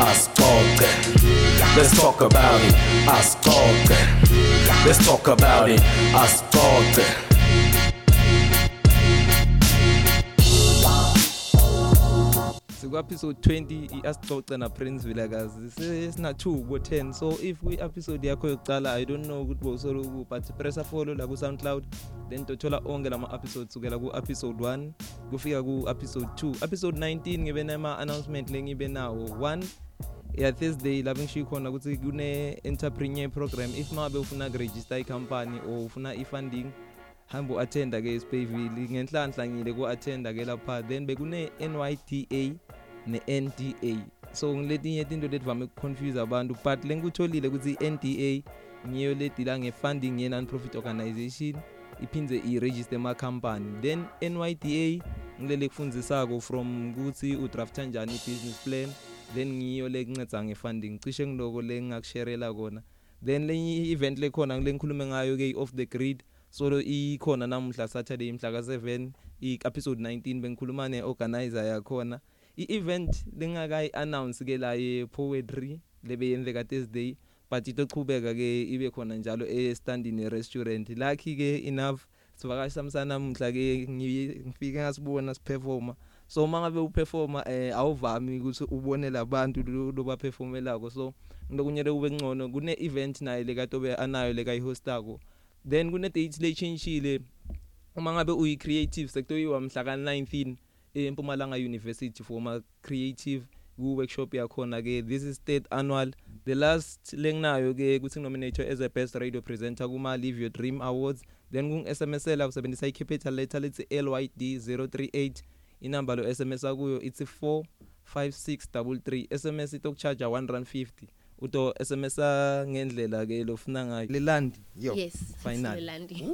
asixoxe let's talk about it. Asixoxe let's talk about it. Asixoxe siku-episode 20 i-asixoxe naprince vilakazi. Sesina-2 ko-10 so if kwi-episode yakho yokucala i don't know ukuthi bowusoloku but pressa follow la ku-soundcloud then tothola onke lama-episode sukela ku-episode 1 kufika ku-episode 2 episode 19 ngibe nama-announcement lengibe nawo. One ya thursday lapho ngishiyo khona ukuthi kune-entrepreneur program. If mangabe ufuna kuregister icompany or ufuna i-funding hamba u-attenda ke esipayville ngenhlanhla ngile ku-attenda ke lapha then bekune-nyda ne-nda so ngiletinye tinto letivame ukuconfuse abantu but lengikutholile ukuthi i-nda ngiyo ledila nge-funding ye-non-profit organization iphindze i-register ema-company. Then nyda ngilele kufundzisako from ukuthi udrafta njani i-business plan. Then ngiyo lekuncedza nge-funding cishe ngiloko lengingakusherela kona. Then lenye i-event lekhona lengikhulume ngayo-ke i-off the grid so ikhona namuhla saturday mhla ka7 i-episode 19 bengikhuluma ne-organizer yakhona. I-event lingakayi announce ke la ye poetry lebeyenzeka Thursday but itochubeka ke ibe khona njalo e-standini restaurant lakhi ke enough sivakasha msanamuhla ke ngifike ngasibona siperforma so mangabe uperforma eh awuvami ukuthi ubone labantu loba performelako so ngilokunyele kube ngcono kune event naye lekatobe anayo lekayihostako then kune dates lechangile uma ngabe uyi creative sekuthiwa mhla ka19 eMpumalanga University for ma creative ku workshop yakhona ke this is third annual. The last lenginayo ke kuthi nominator as a best radio presenter kuma Live Your Dream Awards. Then kung SMSela usebenzisa i capital letter lethi LYD 038 inamba lo SMS akuyo it's 45633 SMS itokucharge 150 uto SMS ngendlela ke lofuna ngayo. Lelandi yo. Yes final lelandi.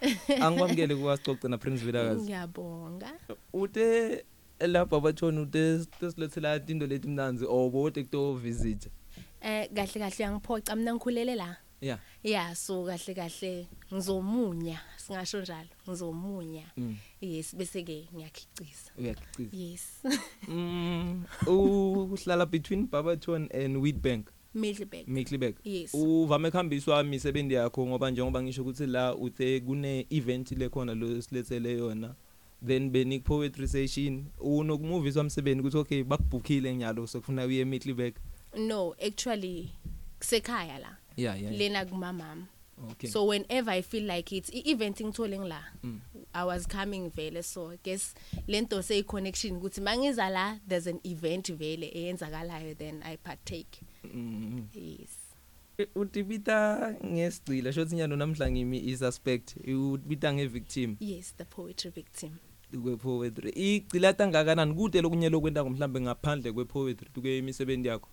Angibamkele kuwasicoce na Prince Vilakazi. Ngiyabonga. Ute lapha bathona ute sesilethela into leti mnanzi obote kuto visit eh kahle kahle uyangiphoca mina ngikhulele la. Yeah. Yeah so kahle kahle ngizomunya singasho njalo ngizomunya. Mm. Yes bese ke ngiyakhiciza uyaqiza yes. Mm uhlala between Barberton and Wheatbank Middleburg Middleburg yes. Uvame kuhambiswa imisebenzi yakho ngoba njengoba ngisho ukuthi la uthe kune event lekhona lo silethele yona then benik poetry session unokumoviswa umsebenzi ukuthi okay bakubhukhile nyalo sokufuna uye eMiddleburg no actually kusekhaya la. Yeah yeah lena kumamama. Okay. So whenever i feel like it i-event ngithole ngila Mm. i was coming vele. So guess lento sey connection ukuthi mangiza la there's an event vele eyenzakalayo then i partake. Mm. yes. Utibita ngesigcila shothi nyalo namhla ngimi i suspect utibita ngevictim. Yes the poetry victim. Kwe poetry. Igcila tangakanani kude lokunye lokwenta mhlambe ngaphandle kwe poetry tuke imisebenzi yakho.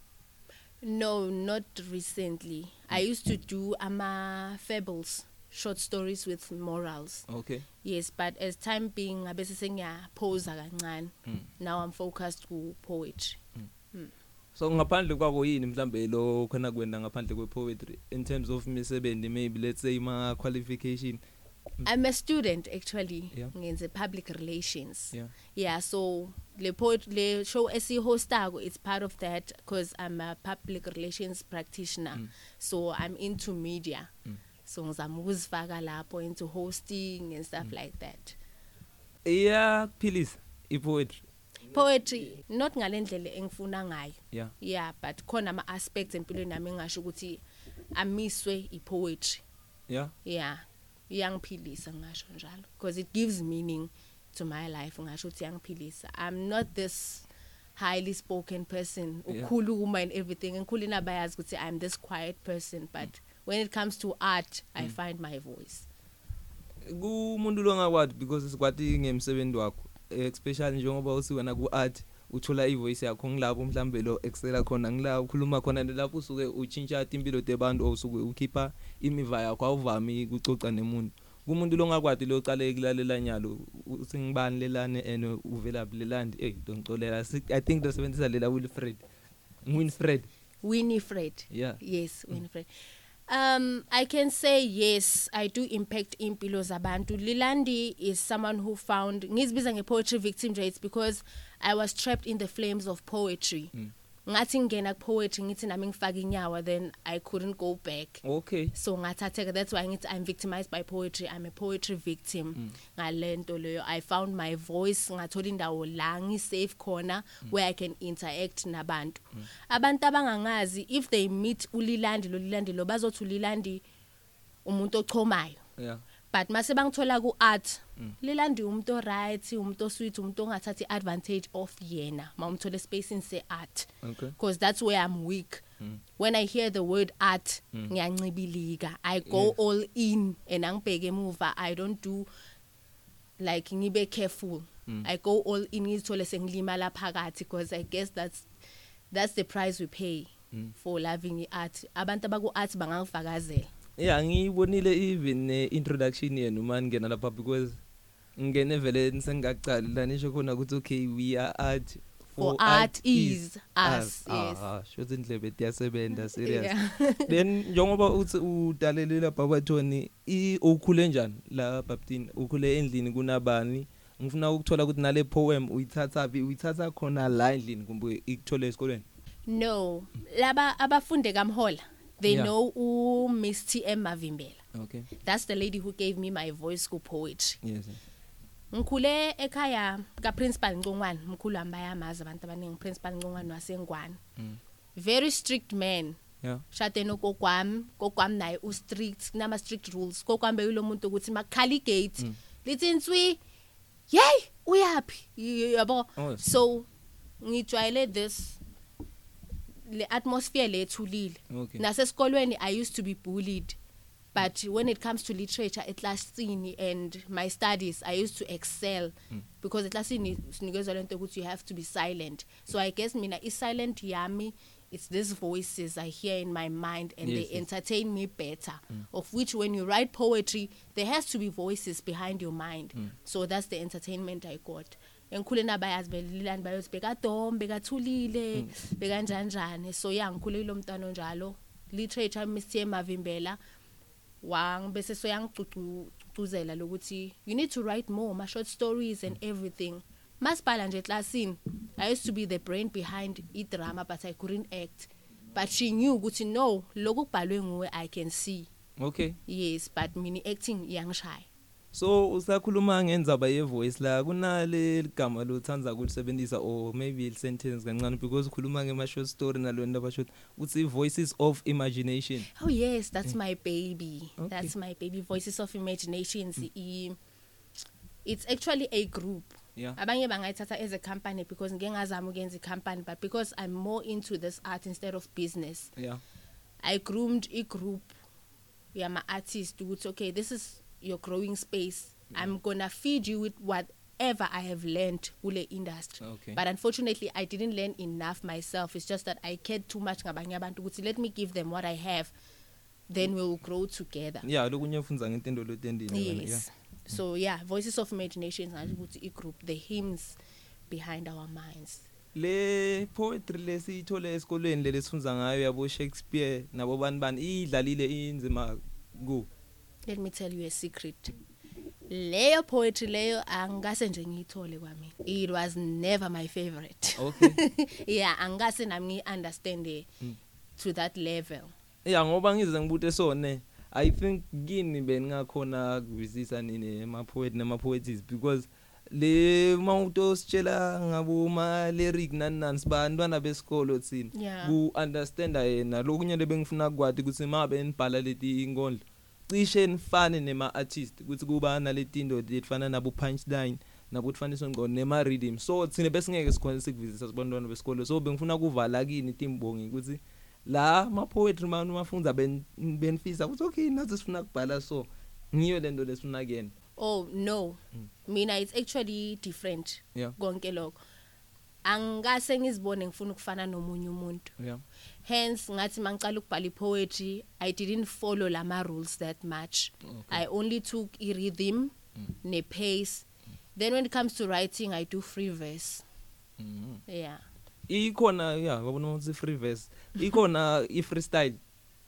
No not recently. I used to do ama fables short stories with morals. Okay. Yes but as time being ngabe sengiyaphosa kancane. Mm. now i'm focused ku poetry so ngaphandle kwako yini mhlambe lo khona kwenda ngaphandle kwe poetry in terms of imisebenzi maybe let's say ma qualification i'm a student actually Yeah. ngenze public relations. Yeah. Yeah so le poet le show esihostako it's part of that because i'm a public relations practitioner. Mm. so i'm into media. Mm. so ngizama ukuzifaka lapho into hosting and stuff Mm. like that. Iya kuphilisa i poetry poetry not ngalendlela engifuna ngayo. Yeah. Yeah but khona ama aspects empilweni nami engasho ukuthi amiswe i poetry yeah. Yeah. Iyangiphilisa ngasho njalo because it gives meaning to my life ngasho ukuthi iyangiphilisa. I'm not this highly spoken person. Ukhuluma and everything. Ngikhulina nabayazi ukuthi i'm this quiet person but when it comes to art i find my voice. Kumuntu longakwadi because sikwati ngemsebenzi wakho especially njengoba usiwena ku art uthola ivoice yakho ngilapho mhlambe lo excela khona ngila ukhuluma khona lapho usuke utshintsha impilo tebantu osuke ukhipha imiva yakho awuvami ukucoca nemuntu kumuntu longakwadi lo cale kulalela nyalo singibani lelane and uvela lelandi hey dongicolela i think dosebenzisa lela Wilfred. Winfred. Winifred. Yeah. Yes winifred. Um i can say yes i do impact impilo zabantu. Lilandi is someone who found ngizibiza ngepoetry victim nje it's because i was trapped in the flames of poetry. Mm. ngathi ngingena ku poetry ngithi nami ngifaka inyawa then i couldn't go back. Okay. So ngathatheka that's why ngithi i'm victimized by poetry. I'm a poetry victim. Ngalento leyo i found my voice ngathola indawo la ngisafe khona where i can interact nabantu. Abantu abangangazi if they meet ulilandi lo lilandi lo bazothi ulilandi umuntu ochomayo. Yeah. But mase bangithola ku art lilandi umuntu right umuntu sweet umuntu ongathathi advantage of yena mawumthola spacing se art okay because that's where I'm weak. Mm. When I hear the word art, ngiyancibilika. I go Yes. all in and angibheke emuva. I don't do like ngibe careful. I go all in ngizithole sengilimala phakathi because I guess that's that's the price we pay for loving art. Abantu abaku art bangangifakazela. Yeah ngiyibonile even ne introduction yenu uma ngena lapha because ngene vele nisengaqali la nisho khona ukuthi okay we are art For art is us, yes. ah shothi indlebe diyasebenza serious Yeah. then njengoba uthi udalele lapha kwathoni i ukhule njani la Baptini ukhule endlini kunabani ngifuna ukuthola ukuthi nale poem uyithatha phi uyithatha khona la endlini kumbe ikuthole esikolweni No, laba abafunde kamhola. They Yeah. know u Miss TM Mavimbela. okay That's the lady who gave me my voice ku poetry. yes Ngikhule ekhaya ka principal Ncongwane, mkhulu wami bayamazi abantu abaningi principal Ncongwane wasengwane. Mm. Very strict man. yeah Shade nokokwami, kokwami naye u strict, kunama strict rules. Kokwami beyilo muntu ukuthi makhala igate. Lithi inswi. Yey, uyapi? Yabo. Oh. So ngijwayele this le atmosphere lethulile. nasesikolweni i used to be bullied but when it comes to literature eklasini and my studies i used to excel mm. because eklasini sinikezwa lento ukuthi you have to be silent so i guess mina i-silent yami it's these voices i hear in my mind and Yes, they yes. entertain me better mm. of which when you write poetry there has to be voices behind your mind mm. so that's the entertainment i got engikhule nabayazi belilani bayothi bekadom bekathulile bekanjanjani so ya ngikhule lo mntwana onjalo. Literature Mr Mavimbela wang bese so yangicucuzela lokuthi you need to write more ma short stories and everything. Masibhala nje classini i used to be the brain behind i drama but i couldn't act. But she knew ukuthi no lokhu kubhalwe nguwe i can see. Okay. Yes but mina acting iyangishaya so usakhuluma ngendzaba ye voice la kunale ligama lothandza ukulisebenzisa or maybe i sentence kancane because ukhuluma ngema short story nalona ndaba short uthi voices of imagination Oh yes, that's my baby. Okay. That's my baby. Voices of Imaginations. i- It's actually a group. yeah Abanye bangayithatha as a company because ngeke ngazama ukuyenza i-company but because I'm more into this art instead of business. yeah I groomed a group yama artists ukuthi okay this is your growing space. I'm going to feed you with whatever I have learned kule industry. Okay. But unfortunately I didn't learn enough myself. It's just that I cared too much ngabanye abantu ukuthi let me give them what I have then we'll grow together. yeah lokunye ufunza ngentendo lotendini wena, yeah Yes. So yeah, Voices of Imagination ngasho ukuthi i group the hymns behind our minds. le poetry lesiyithole esikolweni le lesifunza ngayo yabo Shakespeare nabo bani bani idlalile inzima ku Let me tell you a secret. Leyo poetry leyo angase nje ngiyithole kwami. It was never my favorite. okay yeah, angase nami ngi understand it to that level. yeah ngoba ngize ngibute sone i think kini beningakhona kuvisisa nini ema poet nema poetries because le mawuto sitshela ngabo ma lyric nani nani sibantwana besikolo thina Yeah. ku understand yena lokunye lebengifuna kwathi ukuthi mabe nibhala leti inkondlo cishe nifane nema artist ukuthi kuba naletindo letifana nabo punchline nabo kufanisa ngqondo nema rhythm so thina besingeke sikhona sikuvisisa sibantwana besikolo so bengifuna kuvala kini timbongi ukuthi la ma poetry manu mafundza ben benifisa ukuthi okay nathi sifuna kubhala so ngiyo lento lesifuna kuyena Oh no. Mina it's actually different. Yeah. Konke lokho. Angase ngizibone ngifuna ukufana nomunye umuntu. yeah hence ngathi mangicala ukubhala poetry i didn't follow lama rules that much. Okay. i only took i rhythm ne pace then when it comes to writing i do free verse. Mhm. yeah. Ikhona yeah wabona ukuthi free verse ikhona i freestyle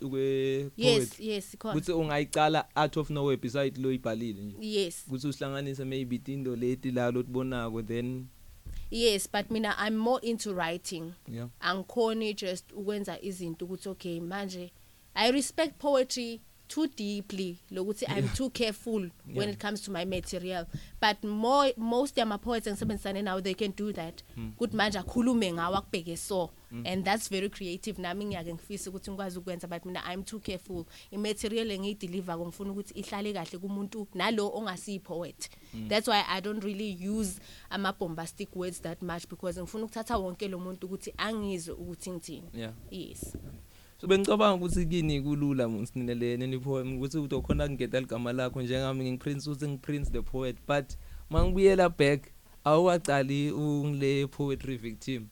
kwe yes poetry? yes ikhona. Ukuthi ungayicala out of nowhere beside lo ibhalile nje? Yes. Ukuthi usihlanganise maybe tindo leti la lotibonako then yes but mina i'm more into writing. Yeah. Angikhoni just ukwenza izinto ukuthi okay manje i respect poetry too deeply lokuthi i'm too careful when Yeah. it comes to my material. But more most yama poets engisebenzisane now they can do that. Ukuthi manje akhulume ngawo akubheke so. And that's very creative. Nami ngiyake ngifisa ukuthi ngikwazi ukwenza but mina i'm too careful. Imaterial engiyideliver ngifuna ukuthi ihlale kahle kumuntu nalo ongasiyi poet. That's why i don't really use ama bombastic words that much because ngifuna ukuthatha wonke lo muntu ukuthi angizwe ukuthi ngithini. Yeah. Yes. So bengicabanga ukuthi kini kulula ngisinelele ni poem ukuthi utokhona kungeta ligama lakho njengami ngingiprince uthi ngiprince the poet but mangibuyela back awuwaqali ungile poetry victim.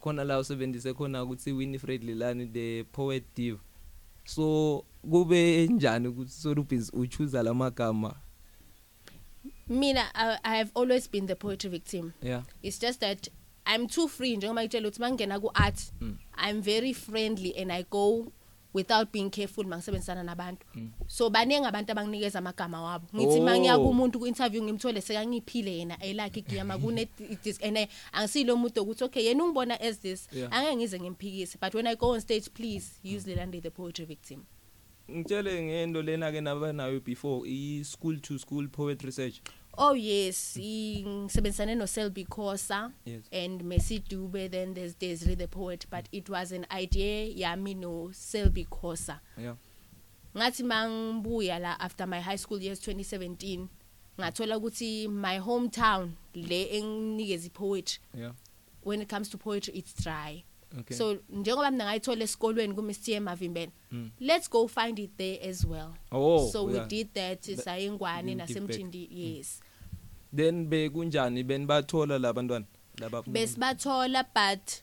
Khona la usebenzise khona ukuthi Winifred Lilani the poet div. So kube njani ukuthi Solubis uchoose lamagama mina I, i have always been the poetry victim. Yeah. It's just that i'm too free njengoba ngitshela ukuthi mangena ku art Mm. i'm very friendly and i go without being careful mangisebenzisana nabantu. So baningi abantu abanginikeza amagama wabo. Ngithi Oh. mangiya kumuntu ku interview ngimthole sekangiphile yena elakhe igiyama kune dis and I- angisilo umuntu ukuthi okay yena ungibona as this Yeah. angeke ngize ngimphikise. But when i go on stage please use Lelande the poetry victim. Ngitshele ngento lena ke nabanayo before i school to school poet research. Oh yes, i- ngisebenzisane no Selby Khosa Yes. and Messi Dube then there's Desiree the poet but it was an idea yami no Selby Khosa. yeah Ngathi mangibuya la after my high school years 2017 ngathola ukuthi my hometown le enginikeza poetry yeah when it comes to poetry it's dry. okay So njengoba mina ngayithola esikolweni ku Mr. Mavimbela. Mm. Let's go find it there as well. oh so we yeah. did that sayengwane you did back. Then bekunjani? Benibathola labantwana laba besibathola but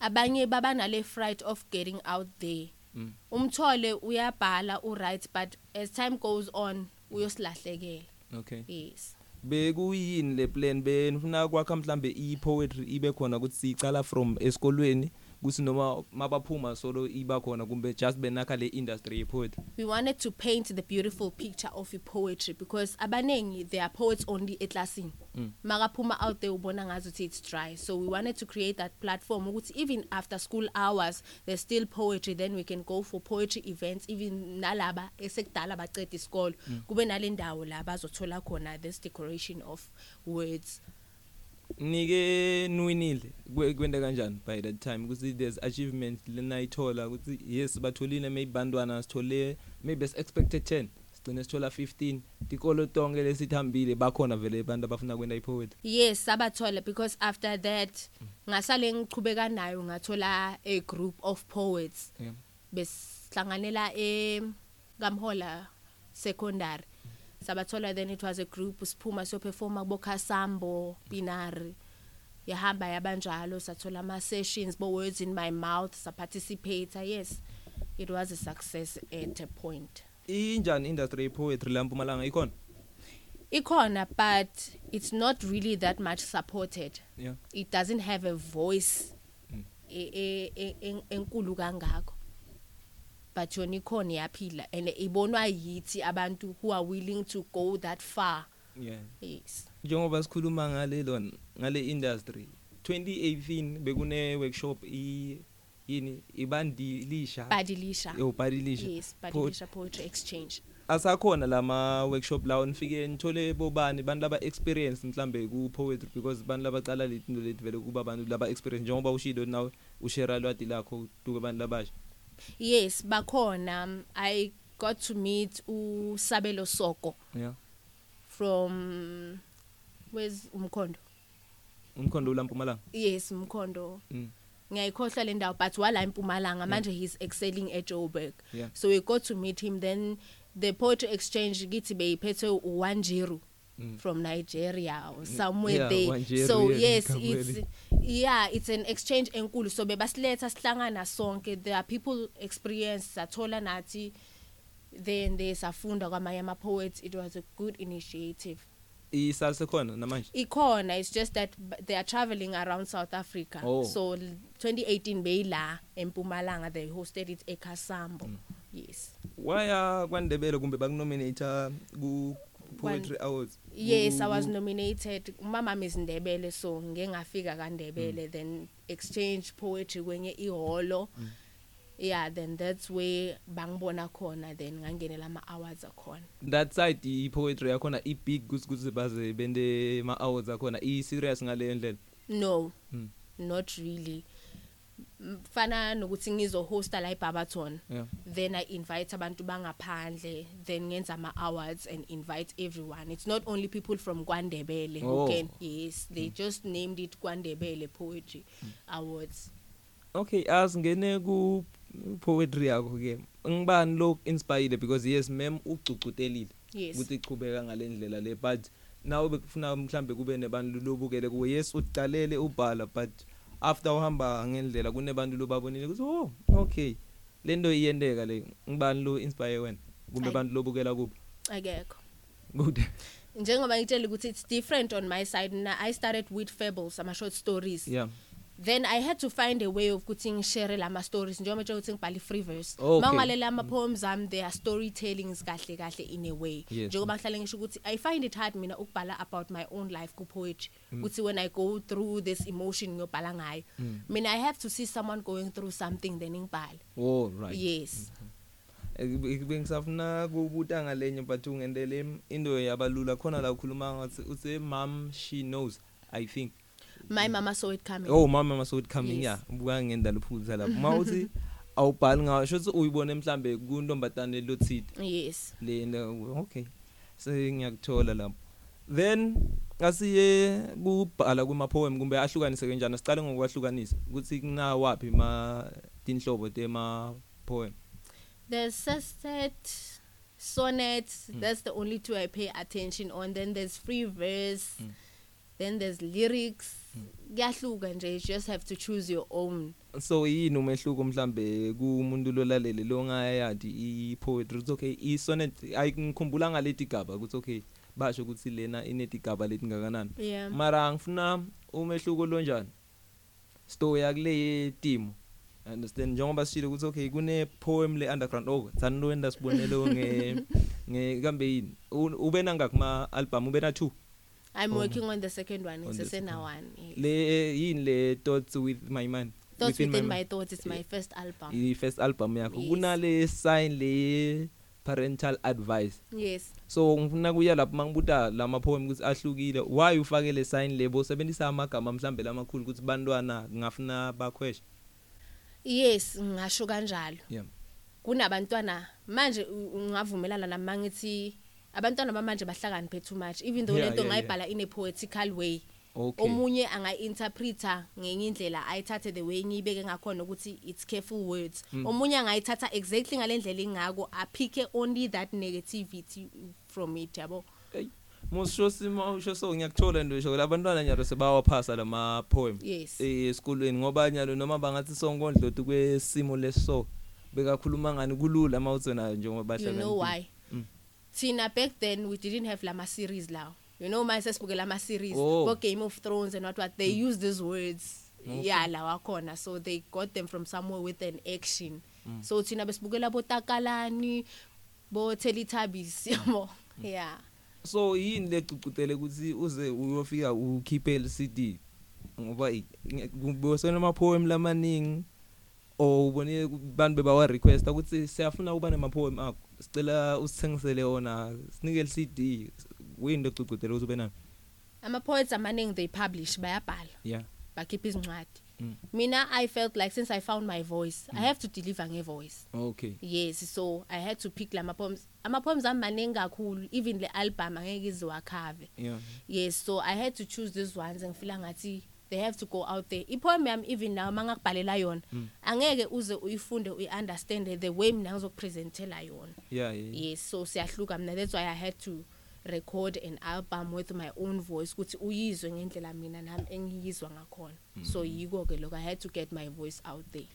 abanye babanale fright of getting out there. Mm. umthole uyabhala uright but as time goes on uyosilahlekela. Okay. Yes. Bekuyini le plan? Benifuna kwakha mhlambe i-poetry ibe khona ukuthi siyicala from esikolweni kuthi noma mabaphuma solo iba khona kumbe just benakha le industry ye-poetry. We wanted to paint the beautiful picture of i poetry because abanengi they are poets only eclassini Mm. makaphuma out there ubona ngazuthi it's dry. So we wanted to create that platform ukuthi even after school hours there's still poetry then we can go for poetry events even nalaba esekudala baceda isikolo. Kube nale ndawo la bazothola khona this decoration of words. Nike nwinile kwe- kwenta kanjani by that time? Ukuthi there's achievement lenayithola ukuthi yes batholile maybe bantwana sithole maybe as expected 10 sigcine sithola 15 tikolo tonke lesithambile bakhona vele abantu abafuna kwenta i-poetry yes sabathola because after that ngasale ngichubeka nayo ngathola a group of poets besihlanganela e Kamhola secondary. Sabathola then it was a group siphuma so performa kubo Khasambo Binari yahamba yabanjalo sathola ama sessions bo words in my mouth sa participate yes. It was a success at a point. Injani industry ye-poetry la mpumalanga? Ikhona? Ikhona but it's not really that much supported. Yeah. It doesn't have a voice Mm. e- e- e- en- enkulu kangako. But yona ikhona yaphila and ibonwa yithi abantu who are willing to go that far. Yeah. Yes. Njengoba sikhuluma ngale lona ngale industry 2018 bekune workshop i yini ibandilisha. Badilisha. Yo badilisha. Yes badilisha poetry exchange. Asakhona lama workshop lawo nifike nithole bobani bantu laba experience mhlambe ku poetry because bantu labaqala letinto lethi vele kuba abantu laba experience. Njengoba ushilo nawe ushare lwati lakho duke abantu labasha. Yes bakhona i got to meet usabelo soko. Yeah. From where's umkhondo? Umkhondo ulampumalanga? Yes umkhondo. Mm. ngiyayikhohlwa le ndawo but wala eMpumalanga. Manje he's excelling at Joburg. Yeah. so we got to meet him then the poetry exchange kithi beyiphethe uwanjiru. Mm. from Nigeria or somewhere Yeah, there. Wanjiru, so yes it's yeah it's an exchange enkulu. So bebasiletha sihlangana sonke. There are people experience sathola nathi then they safunda kwamanye ama poets it was a good initiative. Isasekhona namanje? Ikhona. It's just that they are traveling around South Africa. Oh. so l- 2018 beyila eMpumalanga. They hosted it eKhasambo Mm. yes. Waya kwandebele kumbe bakunominate ku poetry awards Yes, I was Ku- nominated. Umama is Ndebele so ngeke ngafika kaNdebele then exchange poetry kwenye iholo. Yeah, then that's where bangibona khona then ngangenela ama awards akhona. that side i poetry yakhona i big kuze baze bende ma awards akhona i serious ngale ndlela No. Mm. Not really. Mfana nokuthi ngizo hosta la eBarberton. yeah. then I invite abantu bangaphandle then ngenza ama awards and invite everyone. It's not only people from KwaNdebele Oh. who can yes they just named it KwaNdebele Poetry Awards. Okay asingene ku poetry yakho ke ngibani lo inspired because yes mem ucucutelile yes. ukuthi ichubeka ngalendlela le but nawe bekufuna mhlambe kube nebantu lobukele kuwe. Yes uqalele ubhala but after uhamba ngendlela kunebantu lobabonile ukuthi oh okay. Lento iyendeka le ngibani lo inspire wena? Kumbe Ayi. abantu lobukela kubo akekho. Good njengoba ngitshela ukuthi it's different on my side na I started with fables ama short stories. Yeah. Then I had to find a way of ukuthi ngishare lama stories njengoba nje ukuthi ngibhala free verse Okay. mawungalela ama poems am they are storytellings kahle kahle in a way. Njengoba ngihlale ngisho ukuthi I find it hard mina ukubhala about my own life ku poetry Mm. ukuthi when I go through this emotion ngiyobhala ngayo. Mina I have to see someone going through something then ngibhale. Oh right. Yes. Bengisafuna kubuta ngalenye but ungendele into yabalula khona la ukhuluma ngathi uthe mom she knows i think. My mama saw it coming. Oh mama must coming Yes. yeah. Buka ngendala uphuza lapho mawuthi awubhali ngawo shothi uyibone mhlambe kuntombatane lothide yes. Lena okay. Sengiyakuthola lapho. Then asiye kubhala kuma poem kumbe ahlukanise kanjani siqale ngokwahlukanisa ukuthi kuna wapi ma tinhlobo tema poem there's sestet sonnet that's the only two I pay attention on. Then there's free verse. Then there's lyrics. Kuyahluka nje you just have to choose your own. So yini umehluko mhlambe kumuntu lolalele longayathi i poetry ukuthi okay i sonnet ayikukhumbula ngaleti gaba ukuthi okay basho ukuthi lena inetigaba letingakanani yeah. Mara ngifuna umehluko lonjani story yakule timo. Understand? Njengoba sishilo ukuthi okay kune poem le underground oh thani lo enda sibonelo nge nge kambe yini? U- ube nangakho ma album ube na 2 I'm Oh. working on the second one On the ngisesena second. one yes. le yini le thoughts with my mind thoughts within my mind. thoughts it's my first album i first album yakho Yes. kunale sign le parental advice yes so ngifuna kuya lapho mangibuta lama poem ukuthi ahlukile why ufake le sign lebo sebenzisa amagama mhlambe lamakhulu ukuthi bantwana ngafuna bakhweshe yes ngasho kanjalo yeah kunabantwana manje u- ungavumelana nami mangithi abantwana bamanje bahlakaniphe too much even though lento ngayibhala in a poetical way okay omunye anga-interpreta ngenye indlela ayithathe the way ngiyibeke ngakhona ukuthi it's careful words Mm. omunye angayithatha exactly ngale ndlela engako aphike only that negativity from it yabo musho sima usho so ngiyakuthola nje usho labantwana nyalo sebawaphasa lama poem yes esikolweni ngoba nyalo noma bangathi sonkondloti kwesimo leso bekakhuluma ngani kulula mawutsona njengoba you bahlakaniphile. know why. Thina back then we didn't have lama series lawo. You know my sesibuke lama series Oh. bo game of thrones and what what they use these words Okay. yeah lawa khona so they got them from somewhere with an action. Mm. so thina besibukela botakalani bo teletubbies yabo yeah. So yini lecucutele ukuthi uze uyofika ukhiphe le CD ngoba kubosona ama poem lamaningi or ubone abantu bebawa request ukuthi siyafuna uba nema poem akho? Sicela usithengisele wona sinike le CD window ecucutele ukuthi ube nayo ama poets amaningi they publish bayabhala. Yeah. Bakhipha izincwadi. Mm. mina i felt like since i found my voice i have to deliver ngevoice. Okay. Yes so i had to pick lama poems ama poems ami maningi kakhulu even le album angeke iziwakhave yeah. Yes so i had to choose these ones ngifila ngathi they have to go out there. Ipoem yami even now mangakubhalela yona Mm. angeke uze uyifunde uyiunderstand the way mina ngizokupresentela yona. Yeah yeah yes so siyahluka mina. That's why i had to record an album with my own voice ukuthi uyizwe ngendlela mina nami engiyizwa ngakhona. So yiko ke lokho. I had to get my voice out there.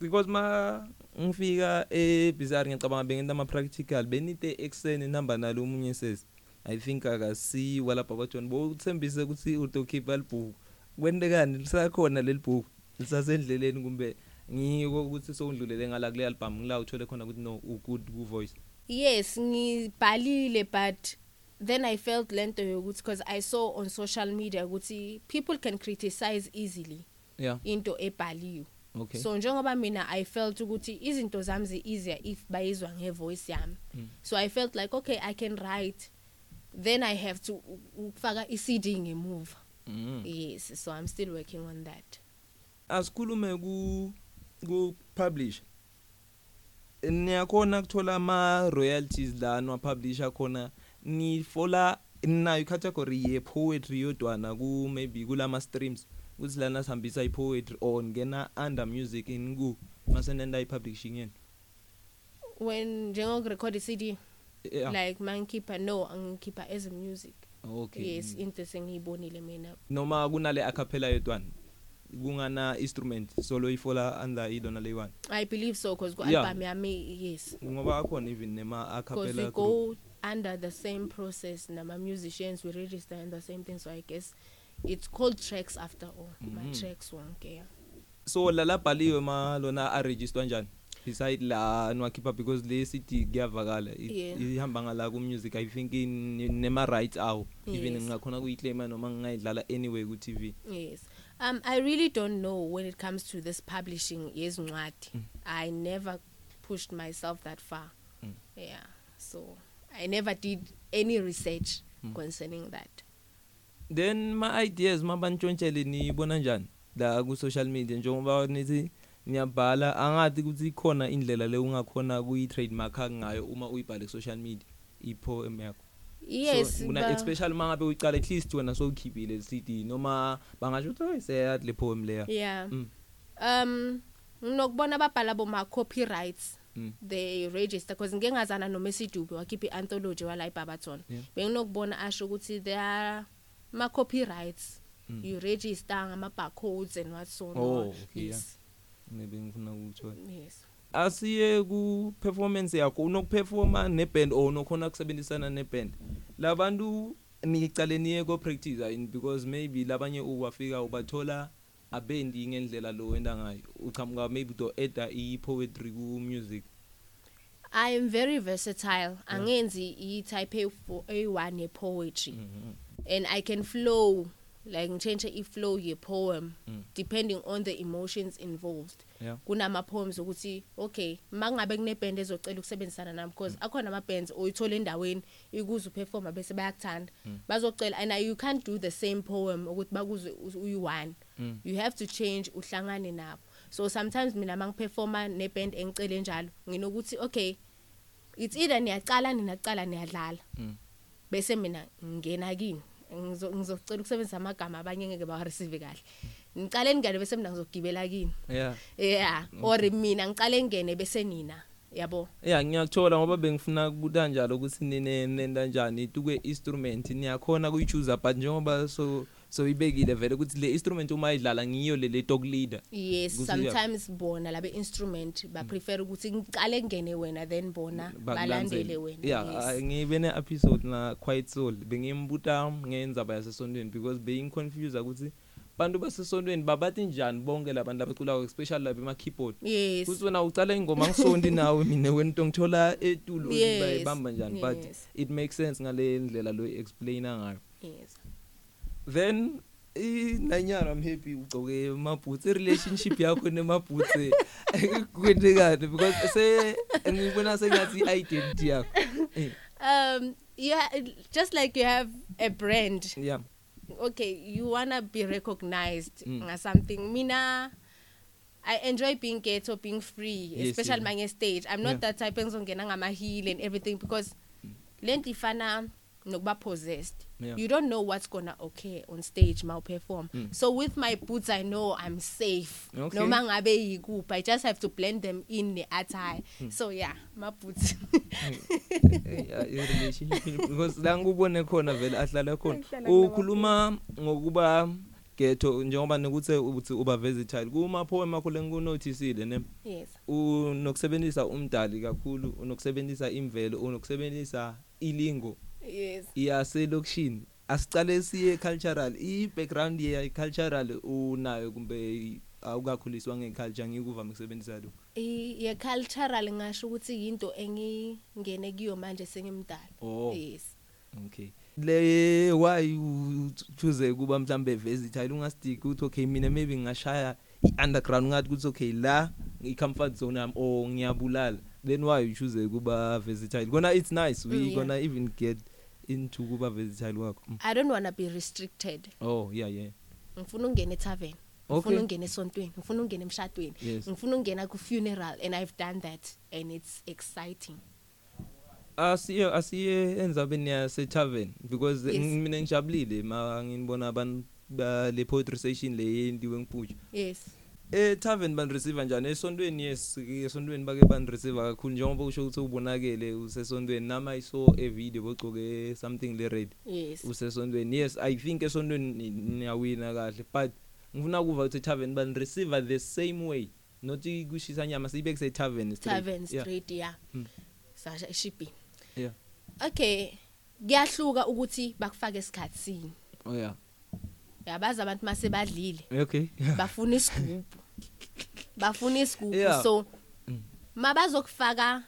Because ma ngifika ebizarre ngicabanga bengenta ama practical benite ekseni number nalo umunye sesi. I think akasi wala baba John bo uthembise ukuthi utokhipha libhuku kwendekani lisakhona leli bhuku? Lisasendleleni kumbe ngiko ukuthi sowundlulele ngala kule album ngila uthole khona ukuthi no u good ku voice yes ngibhalile but then i felt lento yokuthi because i saw on social media ukuthi people can criticize easily yeah. into ebhaliwe okay. So njengoba mina i felt ukuthi izinto zami zi-easier if bayizwa ngevoice yami. Mm. so i felt like okay i can write then i have to u- ukufaka i-cd ngemuva. Mm. yes so i'm still working on that. Asikhulume ku ku publish niyakhona kuthola ama royalties la no publisher khona. Ni fola nayo category ye poetry yodwana ku maybe kulama streams. Kuthi lana sihambisa i poetry or ngena under music in ku masenenda i publishing yeni when njengokurecord i-cd yeah. like mangikhipha no angikhipha as a music. Okay yes into sengiyibonile mina noma kunale acapella yodwana kungana instrument solo ifola under idona le one i believe so because Yeah. ku-album yami yes ngoba akhona even nema because acapella we group. go under the same process nama-musicians we register in the same thing so i guess it's called tracks after all Mhm. ma-tracks wonke yeah. so la labhaliwe ma lona a register kanjani beside la nwakhipha because le city kuyavakala I- Yeah. ihamba ngala ku music i think in nema rights awo even Yes. ngingakhona kuyiclaima noma ngingayidlala anyway ku TV yes um i really don't know when it comes to this publishing yezincwadi Mm. i never pushed myself that far Mm. yeah so i never did any research Mm. concerning that then ma ideas mabantshontshele nibona njani la ku social media njengoba nithi niyabhala angathi ukuthi ikhona indlela le ungakhona kuyi trademark ngayo uma uyibhale ku social media ipoem yakho yes so, una especially mangabe uyicala at least wena sowukhiphile CD noma bangasho ukuthi seya le poem leya yeah Mm. um nginokubona ababhala boma copyrights Mm. they register because ngeke ngazana noma esidube wakhipha i-anthology wala iBabaton Yeah. benginokubona asho ukuthi there are ma copyrights Mm. you register ngama barcodes and what so on. Oh, okay, yes maybe ngifuna ukuthola. Yes. Asiye ku performance yakho unokuperforma neband or unokhona kusebenzisana neband. Labantu nicale niye ko practice in because maybe labanye uwafika ubathola abendi ngendlela lo wenda ngayo. Uchamuka maybe to add i poetry ku music i am very versatile. Angenzi i-type A1 ye poetry Mhm. and i can flow like ngichange i-flow ye poem Mm. depending on the emotions involved. Yeah. Kunama poems ukuthi okay mangabe kuneband ezocela ukusebenzisana nami because akhona ama bands oyithola endaweni ikuze uperforma bese bayakuthanda. Bazocela and you can't do the same poem ukuthi bakuze uyi-one Mm. you have to change uhlangane nabo. So sometimes mina mangiperforma neband engicele njalo nginokuthi okay it's either niyacala ninacala niyadlala. Mm. bese mina ngingena kini. Ngizo- ngizocela ukusebenzisa amagama abanye ngeke bawareceive kahle. Ngicale ngene bese mina ngizogibela kini. Yeah. Yeah or mina ngicale ngene bese nina. Yabo. Yeah ngiyakuthola ngoba bengifuna kubuta njalo ukuthi nine nenda kanjani tukwe instrument. Niyakhona kuyichoose but njengoba so so ibekile vele ukuthi le instrument uma idlala ngiyo le le talk leader. Yes Kuthi sometimes bona labe instrument ba prefer ukuthi ngicale ngene wena then bona balandele wena. Yeah yes. ah, ngibe ne episode na quiet soul bengimbuta ngenzaba yasesontweni because being confused ukuthi bantu basesontweni babathi njani bonke labantu abaculayo especially laba ema keyboard yes. Kuthi wena ucala ingoma ngisondi nawe mina wento ngithola etulo Yes, bayibamba njani but yes. it makes sense ngale ndlela lo explainer ngayo. Yes. Then inanyana i'm happy ugcoke amabhutsi relationship yakho nemabhutsi kwenzekani? Because se ngibona sengathi i-identity yakho. Eh, um yeah just like you have a brand. Yeah. Okay you wanna be recognized Mm. nga something mina I enjoy being ghetto being free Yes, especially yeah. mange stage I'm not Yeah. that type engizongena ngama heel and everything because lento ifana nokuba possessed Yeah. you don't know what's gonna occur on stage ma perform Mm. so with my boots I know I'm safe. Okay. noma ngabe yikuphi I just have to blend them in the attire. Mm. so yeah my boots. Because la ngikubone khona vele ahlala khona. Ukhuluma ngokuba ghetto njengoba nikuthi uthi uba versatile. Kuma poem akho lengikunoticeile ne? Yes. Unokusebenzisa umdali kakhulu unokusebenzisa imvelo unokusebenzisa ilingo. Yes. Yaselokishini. Asicale siye cultural i background ye cultural unayo kumbe awukakhuliswa ngeculture ngikuvama ukusebenzisa lo I- ye cultural ngasho ukuthi into engingene kiyo manje sengimdala. Oh. yes. Okay. Le why u choose kuba mhlambe versatile ungastick uthi okay mina maybe ngashaya i-underground ngathi kuthi okay la i-comfort zone yami or ngiyabulala. Then why you choose kuba versatile? Kona it's nice we Mm, yeah. gonna even get into kuba versatile wakho. Mm. i don't want to be restricted. Oh yeah yeah. Ngifuna ukungena etavern Okay. ngifuna ukungena esontweni. Ngifuna ukungena emshadweni. Yes. ngifuna ukungena ku funeral and i've done that and it's exciting. Asiye asiye enzabeni yase tavern because Yes. ng- mina ngijabulile ma nginibona abantu ba le poetry session le yendiwe ngiphutsha yes. Eh tavern ban receive njani esontweni yes esontweni bake ban receive kakhulu njengoba usho ukuthi ubonakele usesontweni. Nama iso e video bogcoke something le red yes. usesontweni. Yes i think esontweni niyawina kahle but ngifuna ukuva ukuthi tavern ban receive the same way. Not kushisa nyama siyibeke se tavern straight tavern straight yeah. Mm. sasha shipping yeah. Okay kuyahluka ukuthi bakufake esikhatsini oh yeah. Yabazi abantu mase badlile okay. Bafuna isigubhu. Bafuna isigubhu so Mm. mabazokufaka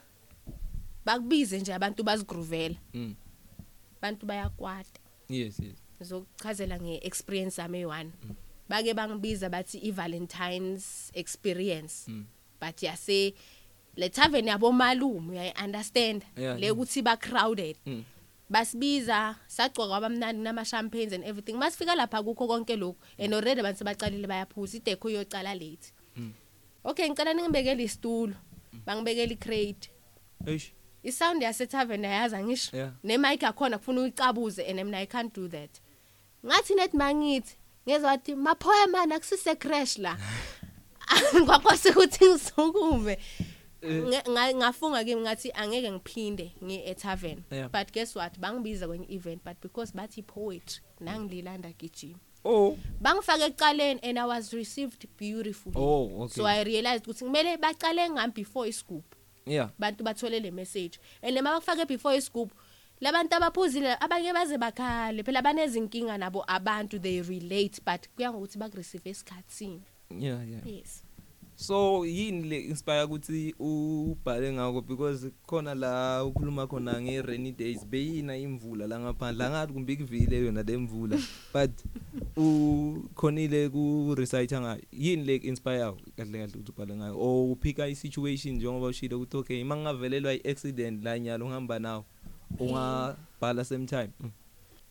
bakubize nje abantu bazigruvela. Mm. abantu bayakwata. Yes yes. Ngizokuchazela nge-experience yami eyi-one. Bake bangibiza bathi i-valentines experience. Mm. but yase le tavern yabomalume uyayi-understand? Yeah. le kuthi ba-crowded. Mm. Basibiza sagcoka kwabamnandi nama-champagnes and everything. Masifika lapha kukho konke lokhu and already abantu sebacalile bayaphuza idekho iyocala late. Mm. okay ngicela ningibekele isitulo bangibekele i-crate. Eish. Isound yasetavern ayazi angisho. Yeah. nemike akhona kufuna uyicabuze and mina i can't do that. Ngathi net mangithi ngezwa wathi maphoya mani akusise crash la. Kwakwase ukuthi ngisukume. Eh. Nge- nga- ngafunga kimi ngathi angeke ngiphinde ngi-etavern Yeah. but guess what? Bangibiza kwenye event but because bathi poetry nangililanda gijima. Oh. Bangifake ekuqaleni and i was received beautifully. Oh okay. So i realized ukuthi kumele baqale ngami before isigubhu yeah. Bantu bathole le message. And lema bakufake before isigubhu labantu abaphuzile abanye baze bakhale. Phela banezinkinga nabo abantu they relate but kuya ngokuthi bakureceive esikhatsini yeah yeah. Yes. So yini le inspire ukuthi ubhale ngako? Because khona la ukhuluma khona nge rainy days beyina imvula la ngaphandle. Angathi kumbe ikuvile yona lemvula but ukhonile ku recite ngayo. Yini le inspire kahle kahle ukuthi ubhale ngayo? Or uphika i situation njengoba ushilo ukuthi okay mangavelelwa i accident la nyalo uhamba nawo ungabhala same time? Mm.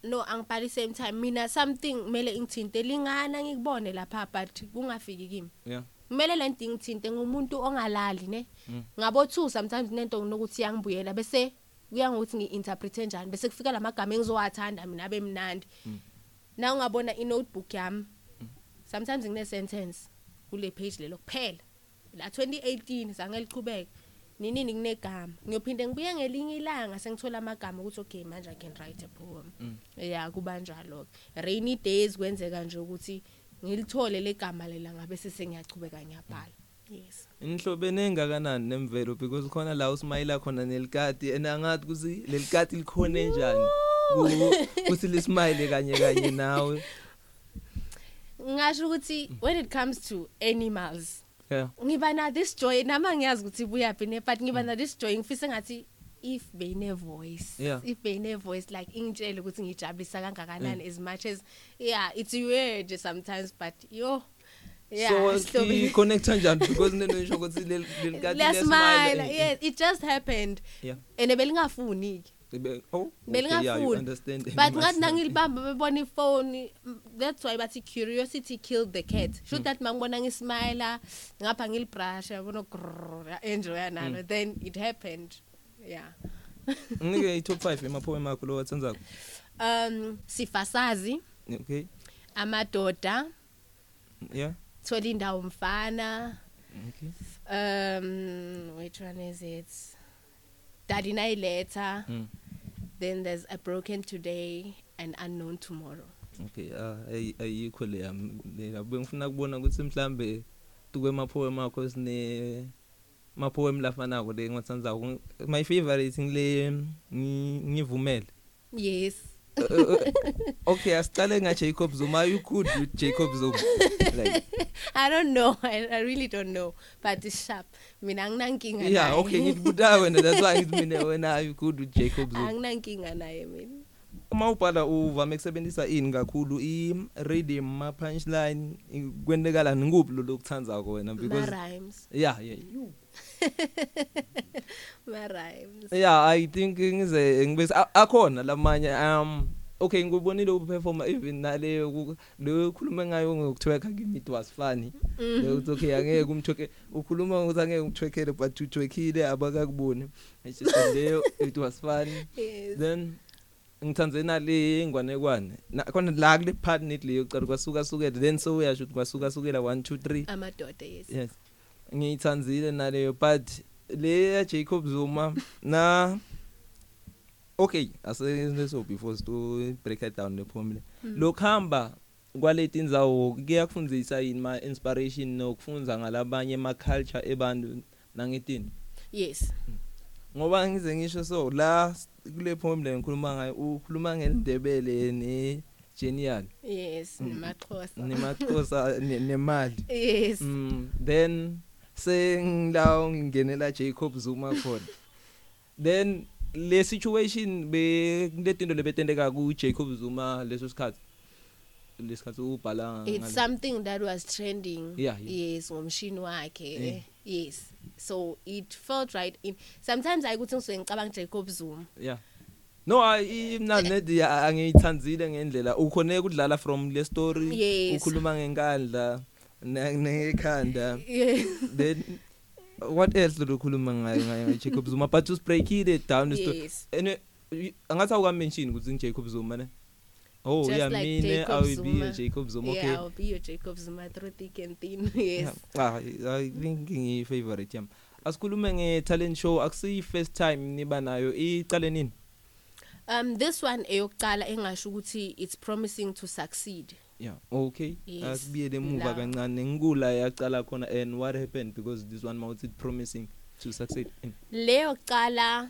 no angibhali same time. Mina something kumele ngithinte lingana ngikubone lapha but kungafiki kimi. Yeah. Kumele le nto ngithinte ngumuntu ongalali ne? Mm. ngabo 2 sometimes nento nokuthi yangibuyela bese kuya ngokuthi ngi-interprete kanjani bese kufika lamagama engizowathanda mina abe mnandi Mm. na ungabona i-notebook yami sometimes ngine-sentence kule page lelo kuphela. La 2018 zange lichubeke ninini kunegama. Ngiyophinde ngibuye ngelinye ilanga sengithola amagama ukuthi okay manje i can write a poem. Mm. ya kuba njalo rainy days kwenzeka nje ukuthi ngilithole legama lela ngabe sesengiyachubeka ngiyabhala. Yes. Inhlobene engakanani nemvelo? Because khona la usmayila khona nelikati and angathi kusi lelikati likhona njani? Ku- kuthi lismile kanye kanye nawe. Ngasho ukuthi when it comes to animals yeah. ngiba na this joy nama ngiyazi ukuthi buyaphi ne but ngiba na this joy ngifisa ngathi if beyine voice Yeah. if beyine voice like ingitshele ukuthi ngijabulisa kangakanani as much as yeah it's weird sometimes but yo yeah so i connect kanjani because nento nisho ukuthi lel- lelikati let's liyasmile smile and- yes it just happened. Yeah. And belingafuni ke oh belingafuni. understand but ngathi nangilibamba bebona ifoni mm, that's why bathi curiosity killed the cat. Should that mangibona ngismile ngapha ngilibrush yabona grrr, enjoy nalo. Then it happened. Yeah. Ngike i top 5 emapoem akho lo wathenzako um sifasazi. Okay. Amadoda. Yeah. Thola indawo mfana okay. Um which one is it? Daddy nayiletha. Mm. then there's a broken today and unknown tomorrow. Okay ah ayi- ayikho le yami. Le abe ngifuna kubona ukuthi mhlambe tukwe mapoem akho sine mapoem lafanako le ngiwathandzako my favorite ngile ngi- ngivumele yes okay asicale nga Jacob Zuma are you good with Jacob Zuma like I don't know. I, I really don't know. But it's sharp. Mina anginankinga yeah naye. okay ngikubuta wena that's why ngithi mina wena are you good with Jacob Zuma Anginankinga naye mina. Uma ubhala uvame kusebenzisa ini kakhulu i rhythm ma punchline i- kwentekala ngikuphi lo lokuthandzako wena because Ma-rhymes. Yeah yeah ma-rhymes. Yeah i think ngize ngibese a- akhona lamanye um okay ngikubonile uperforma even nale ku- le khuluma ngayo ngokutwerka kimi it was funny. Ukuthi okay angeke umtweke ukhuluma ukuthi angeke umtwekele but utwekile abakakuboni. It's just leyo it was funny. Yes. Then ngithanze nale ingwanekwane Na- khona la kule part net leyo cala kwasuka sukela then so uyasho ukuthi kwasuka sukela 1 2 3 amadoda yes. Yes. Ngiyithanzile naleyo but le ya Jacob Zuma na okay aseneso before to break it down le formula lokhamba kwaleti indzawo kuyakufundisa yini ma inspiration nokufunza ngalabanye ama culture ebantu nangetini yes. Ngoba ngize ngisho so la kule formula ngikhuluma ngayo ukhuluma ngelindebele ne genial yes Mm. nemaqhosa nemaqhosa ne- nemali. Yes. Mm then sengilawo ngingenela Jacob Zuma khona. Then le situation be kuletinto lebetendeka ku Jacob Zuma leso sikhathi lesikhathi ubhala it's something that was trending. Yeah, yeah. yes ngomshini wakhe. Yeah. yes. So it felt right. In sometimes ayikuthi ngisuke ngicabanga Jacob Zuma. Yeah. No i- mina nedi angiyithanzile ngendlela. Ukhone kudlala from le story ukhuluma ngenkandla ne- nekhanda. Then what else lo khuluma ngayo ngayo Jacob Zuma? But to break it down the story. Y- angathi awuka mention ukuthi ngiJacob Zuma ne? Oh Just yeah like mina Jacob i will be Zuma. a Jacob Zuma okay. Yeah I'll be your Jacob Zuma through thick and thin yes. Ah i think ngi favorite yami. Asikhulume nge talent show akusiyi first time niba nayo. Iqale nini? Um this one eyokuqala engasho ukuthi it's promising to succeed. Yeah okay. Yes. asibiyele emuva La. kancane. Ngikula yaqala khona and what happened because this one mawuthi promising to succeed in. Leyo kuqala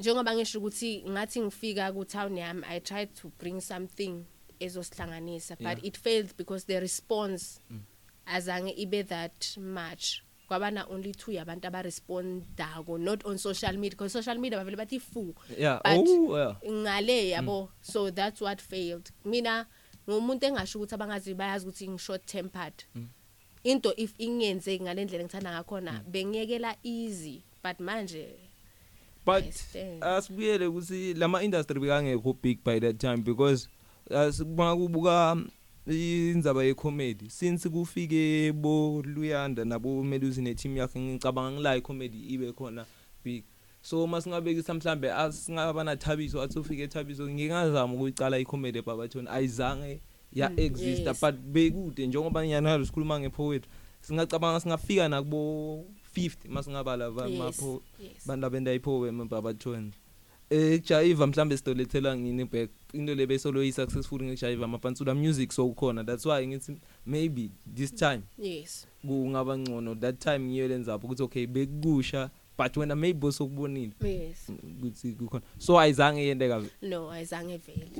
njengoba ngisho ukuthi ngathi ngifika ku town yami i tried to bring something ezosihlanganisa but Yeah. it failed because the response Mm. azange ibe that much. Kwabana only two yabantu abarespondako not on social media because social media bavele bathi fu yeah. But- oh yeah. ngale yabo so that's what failed. Mina ngumuntu engasho ukuthi abangazi bayazi ukuthi ngi short tempered. Mm. into if ingenzeki ngalendlela ngithanda ngakhona bengiyekela easy. But manje but asibuyele ukuthi lama industry bekangekho big by that time because asikuba kubuka indzaba ye comedy since kufike bo Luyanda nabo Melusi ne team yakhe ngicabanga ngila comedy ibe khona big. So masingabekisa mhlambe asingaba na Thabiso athi ufike eThabiso ngingazama ukuyicala i comedy eBabathoni ayizange ya Mm, exist but bekude njengoba nyana sikhuluma ngepoet singacabanga singafika nakubo 50 masingabala yes, mapho yes. bantu abendayiphowe embabathweni eh jayiva mhlambe sidolethela ngini back into lebe solo yi successful ngejayiva mapansula music so ukhona that's why ngithi maybe this time yes. kungaba ngcono. That time ngiyo lenza ukuthi okay bekukusha but wena maybe sokubonile yes. Ukuthi kukhona. So ayizange yendeka no ayizange vele.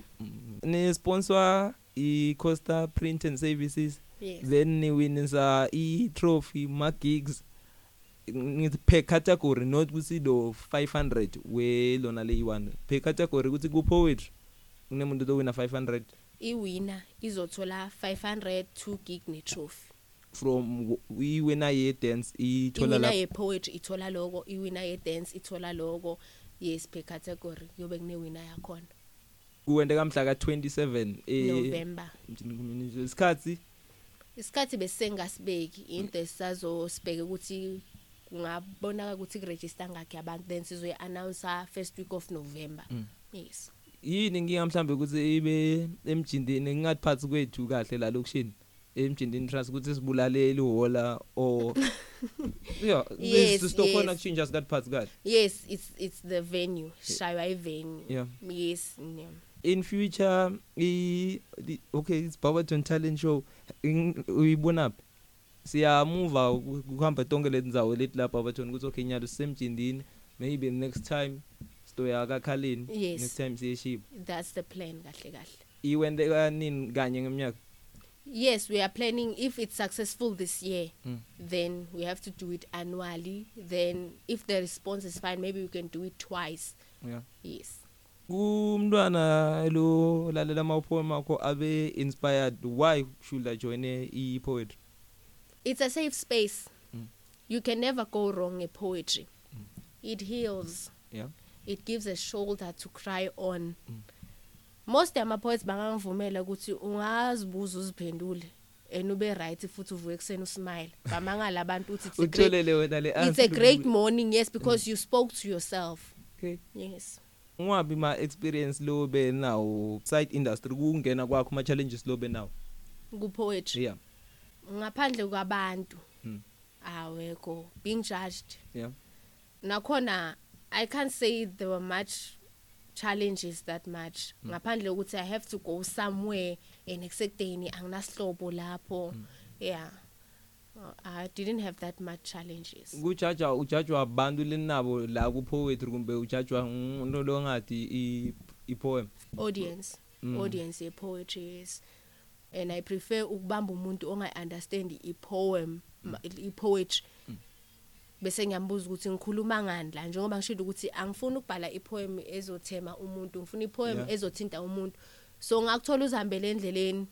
Ne sponsor i Costa Print and Services. Yes. Then ni winisa i trophy ma gigs ngithi per category not kuthi lo 500 we lona le yi1 per category ukuthi ku poetry kunemuntu lo wina 500 iwina izothola 500 2 gig ne trophy from ithola iwina la ye poetry ithola lokho iwina ye dance ithola lokho yes per category kuyobe kune winner yakhona. Kuwende kamhla ka 27 eh November. Isikhathi? Isikhathi besengasibeki into esizosibheke ukuthi kungabonaka ukuthi kuregister ngakhe abantu then sizoyi announce first week of November. Mm. yes. Yini nginga mhlambe ukuthi ibe emjindini ngingathi phansi kwethu kahle la lokushini? Emjindini trust ukuthi sibulale ihola or yeah Yes, sistokhona yes. kushintsha sikathi phansi kahle. Yes it's it's the venue shaywa ivenue yeah. Yes yeah. in future i the- okay it's Barberton talent show. In- uyibona phi siya move kuhamba tonke lendzawo leti lapha Barberton ukuthi okay nyalo sisemjindini. Maybe next time stoya kakhaleni Yes. next time siyeshiba that's the plan kahle kahle. Iwende kanini kanye ngeminyaka? Yes we are planning if it's successful this year Mm. then we have to do it annually. Then if the response is fine maybe we can do it twice. Yeah. Yes. Kumntwana lo lalela ama-poem akho abe inspired why should I join i-poetry? It's a safe space. Mm. you can never go wrong in poetry. It heals. Yeah. It gives a shoulder to cry on. Mm. most ama-poets bangangivumela ukuthi ungazibuza uziphendule and ube right futhi uvuke ekuseni usmile bamangala abantu uthi it's a great, utholele wena le it's answer a great morning yes because you spoke to yourself. Okay. Yes. Ungabi ma experience lo be nawo side industry kungena kwakho ama challenges lo be nawo ku-poetry. Yeah. Ngaphandle kwabantu. Mm. awekho being judged. Yeah. Nakhona i can't say there were much challenges that much. Ngaphandle ukuthi i have to go somewhere and ekusekudeni anginasihlobo lapho. Yeah. Uh, i didn't have that much challenges. Kujaja ujajwa abantu lenabo la ku poetry kumbe ujajwa umuntu lo ngadi i i poem. Audience. Mm. audience ye-poetry yes. And i prefer ukubamba umuntu ongayi-understand i-poem ma- i-poetry. Bese ngiyambuza ukuthi ngikhuluma ngani la njengoba ngishilo ukuthi angifuni ukubhala ipoem ezothema umuntu ngifuna ipoem Yeah. ezothinta umuntu. So ngakuthola uzihambele endleleni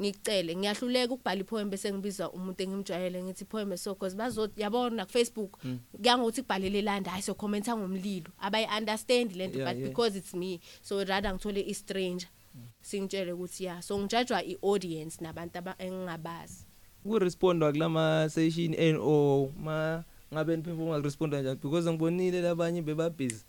ngicele ngiyahluleka ukubhala ipoem bese ngibiza umuntu engimjwayele ngithi ipoem so because bazothi yabona ku Facebook kuyangokuthi kubhalele landa hayi so commenta ngomlilo abayi understand lento but because it's me so rather ngithole i stranger singitshele ukuthi yeah so ngijudgwa i audience nabantu aba- engingabazi. Kurespondwa kulama session and o ma ngabe niphefuma kuresponda kanjani? Because ngibonile labanye bebabhizi.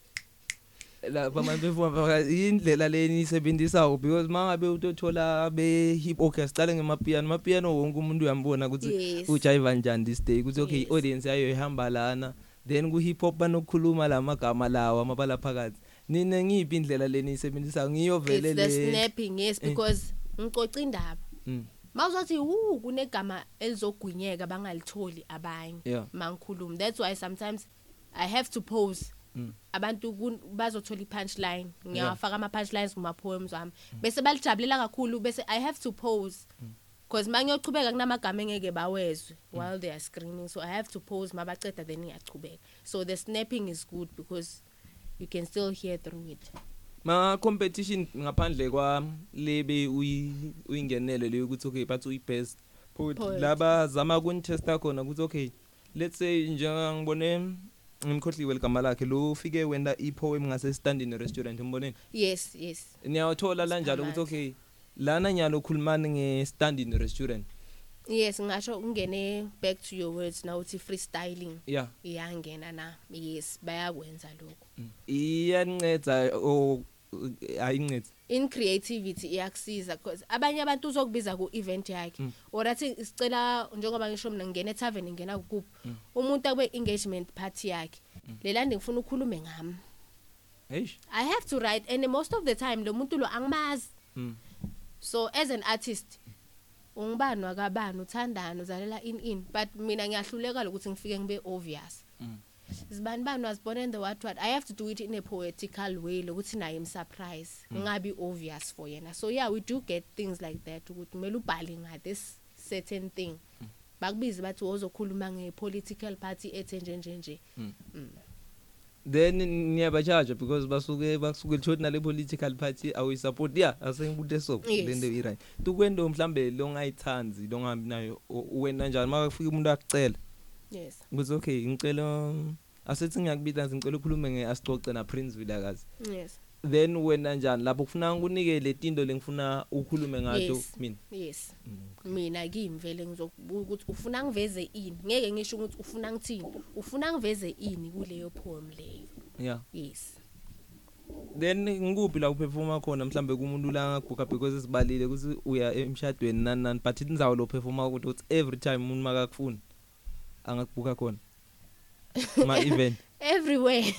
Lapha manje befuma indlela leni isebenzisa because mangabe utothola be hip orchestra cala ngemapiano. Mapiano wonke umuntu uyambona ukuthi Yes. ujayiva njani this day ukuthi okay Yes. audience yayo ihamba lana. Then ku hip hop banokukhuluma lamagama lawo amabala phakathi. Nina ngiphi indlela leni isebenzisa ngiyo vele it's the le snapping yes Eh. because ngicoca indaba. Mm, mawuzothi wu kunegama elizogwinyeka bangalitholi abanye yeah. mangikhuluma. That's why sometimes i have to pose Mm. abantu kun- bazothola i-punchline. Ngiyawafaka ama-punchlines kuma-poems wami bese balijabulela kakhulu bese i have to pose because ma ngiyochubeka kunamagama engeke bawezwe while they are screaming so i have to pose ma baceda then ngiyachubeka. So the snapping is good because you can still hear through it ma competition ngaphandle kwa lebe uyi- uyingenele leyo ukuthi okay bathi uyi best poet Poet. laba zama kunitesta khona ukuthi okay let's say njenga ngibone ngimkhohliwe igama lakhe lo ufike wenda ipoem ngase standing restaurant umboneni yes yes niyawuthola la njalo ukuthi Sigamandla. okay lana nyalo ukhulumani nge standing restaurant yes ngasho ungene back to your words now uthi freestyling. Yeah. Iyangena na. Yes bayakwenza lokho iyanceda o ayincedi in creativity iyakusiza because abanye abantu uzokubiza ku event yakhe or athi sicela njengoba ngisho mina ngene tavern ngena kuphi umuntu akube engagement party yakhe. Lelandi ngifuna ukukhulume ngami. Hey i have to write and most of the time lo muntu lo angimazi. Mm. so as an artist ungibani wakabani uthandani uzalela in in but mina ngiyahluleka lokuthi ngifike ngibe obvious. Mm. zibani bani was born in the what what i have to do it in a poetical way lokuthi naye im surprise ngabi obvious for yena. So yeah we do get things like that ukuthi kumele ubhale nga this certain thing. Bakubiza bathi wozokhuluma ngepolitical party ethe nje nje nje. Then niyabachaja because basuke basuke lithoti nale political party awuyisupport yeah asengibude so Yes. lento i-right tukwendo mhlambe longayithanzi longabi nayo u- wena njani? Makafika umuntu akucela yes. Ukuthi okay ngicela asethi ngiyakubita ngicela ukhulume ngeastoce na Prince Vilakazi. Yes. Then wena njani? Lapho kufuna ngikunike le tinto lengifuna ukhulume ngato mina? Yes. Mina kimvele ngizokubuka ukuthi ufuna ngiveze ini? Ngeke ngisho ukuthi ufuna ngithini? Ufuna ngiveze ini kuleyo poem leyo? Yeah yes. Then ngikuphi la uperforma khona? Mhlambe kumuntu la ngaguga because sibalile ukuthi uya emshadweni nani nani? But indzawo lo performa ukuthi uthi every time umuntu makakufuni angakubuka khona. Ma event everywhere.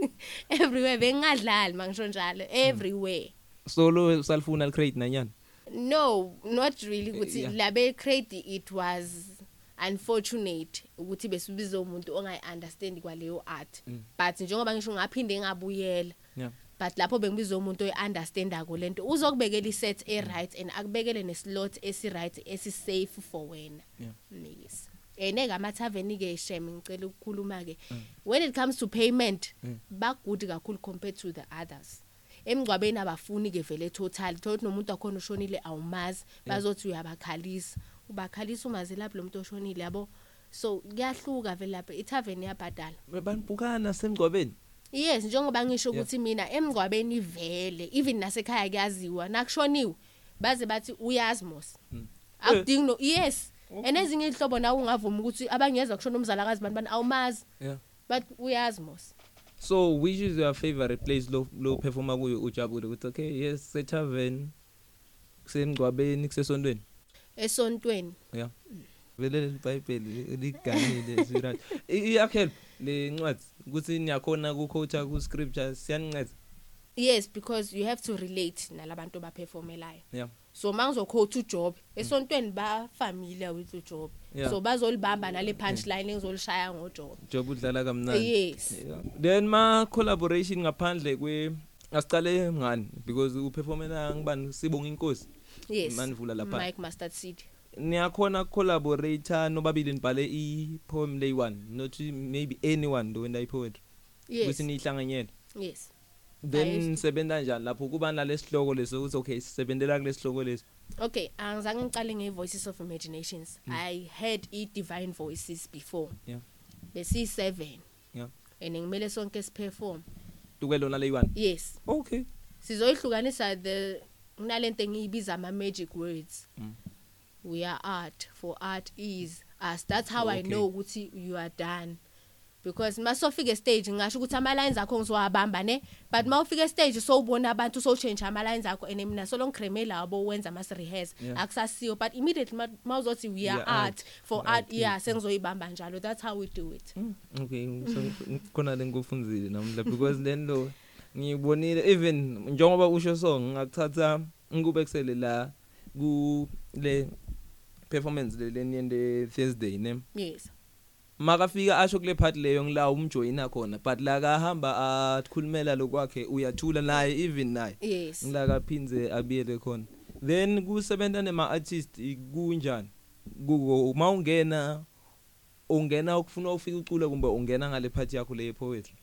Everywhere. Bengadlali mangisho njalo. Everywhere. Solo salifuna licreate nanyana? No not really. Ukuthi Yeah. labe crate it was unfortunate ukuthi besibiza umuntu ongayi understand kwaleyo art. But njengoba ngisho ngaphinde ngabuyela yeah. but lapho bengibiza umuntu oyi-understandako lento uzokubekela iset e-right and akubekele neslot esi-right esi-safe for wena. Yeah. yes ene-ke amathaveni-ke shem ngicela ukukhuluma-ke. When it comes to payment Mm. bagood kakhulu compared to the others. Emgcwabeni abafuni ke vele total thothi nomuntu akhona ushonile awumazi bazothi uyabakhalisa. Ubakhalisa umazi lapho lo muntu oshonile yabo? So kuyahluka vele lapha ithaveni yabhadala banibukana semgcwabeni yes njengoba ngisho Yeah. ukuthi mina emgcwabeni vele even nasekhaya kuyaziwa nakushoniwe baze bathi uyazi mos. Mm. akudingi no yes. Enezinye ihlobo nawe ungavuma ukuthi abangeza kushona umzalakazi bantu bani awumazi. Yeah. But uyazi mos. So which is your favorite place lo lo performa kuyo ujabule ukuthi okay yes setavern kusemgcwabeni kusesontweni? Esontweni. Yeah. Vele iBhayibheli liganile sirathi iyakhel le ncwadi ukuthi niyakhona ukuquote ku scripture siyaninceda? Yes because you have to relate nalabantu baperformelayo yeah. So mangizoquote ujob esontweni ba familiar with ujob. Yeah. so bazolibamba nale punchline engizolishaya ngojob. Job udlala kamnandi. Yes. Yeah. then ma collaboration ngaphandle kwe asicale ngani? Because uperformela ngibani? Sibonga inkosi. Yes. Manivula lapha. Mike mustard seed. Niyakhona collaborator nobabili nibhale i-poem leyi-one not maybe anyone lowenda i-poetry yes. Ukuthi niyihlanganyele. Yes. Then Ayes- nisebenza njani lapho kuba nalesihloko leso ukuthi okay sisebenzela kulesihloko lesi okay angizange ngiqale nge-voices of imaginations. I had i-divine voices before. Yeah. besiyi-seven Yeah. and ngimele sonke siperform. Tukwelona leyi-one yes. Okay. Sizoyihlukanisa the kunalento engiyibiza ama-magic words. Mm. we are art for art is us. That's how i Okay. know ukuthi you are done. Because masofika stage ngisho ukuthi ama lines akho ngizowabamba ne? But mawufika stage sowubona abantu so change ama lines akho and mina solo ngikreme labo wenza mas rehearse Yeah. akusasiyo. But immediately ma- mawuzothi we are are art, art. for for art art yeah is. sengizoyibamba njalo. That's how we do it. Mm, okay. So khona lengikufunzile namhla because then lo ngibonile even njengoba usho so ngakuthatha ngikubekisele la ku le performance le leniyende Thursday ne? Yes. Makafika asho kule part leyo ngila umjoyina khona but la kahamba akhulumela lokwakhe uyathula naye even naye. Yes. Ngila kaphinze abiyele khona. Then kusebenza nema artist kunjani? Kuko mawungena ungena ukufuna ufika ucule kumbe ungena ngale part yakho le poetry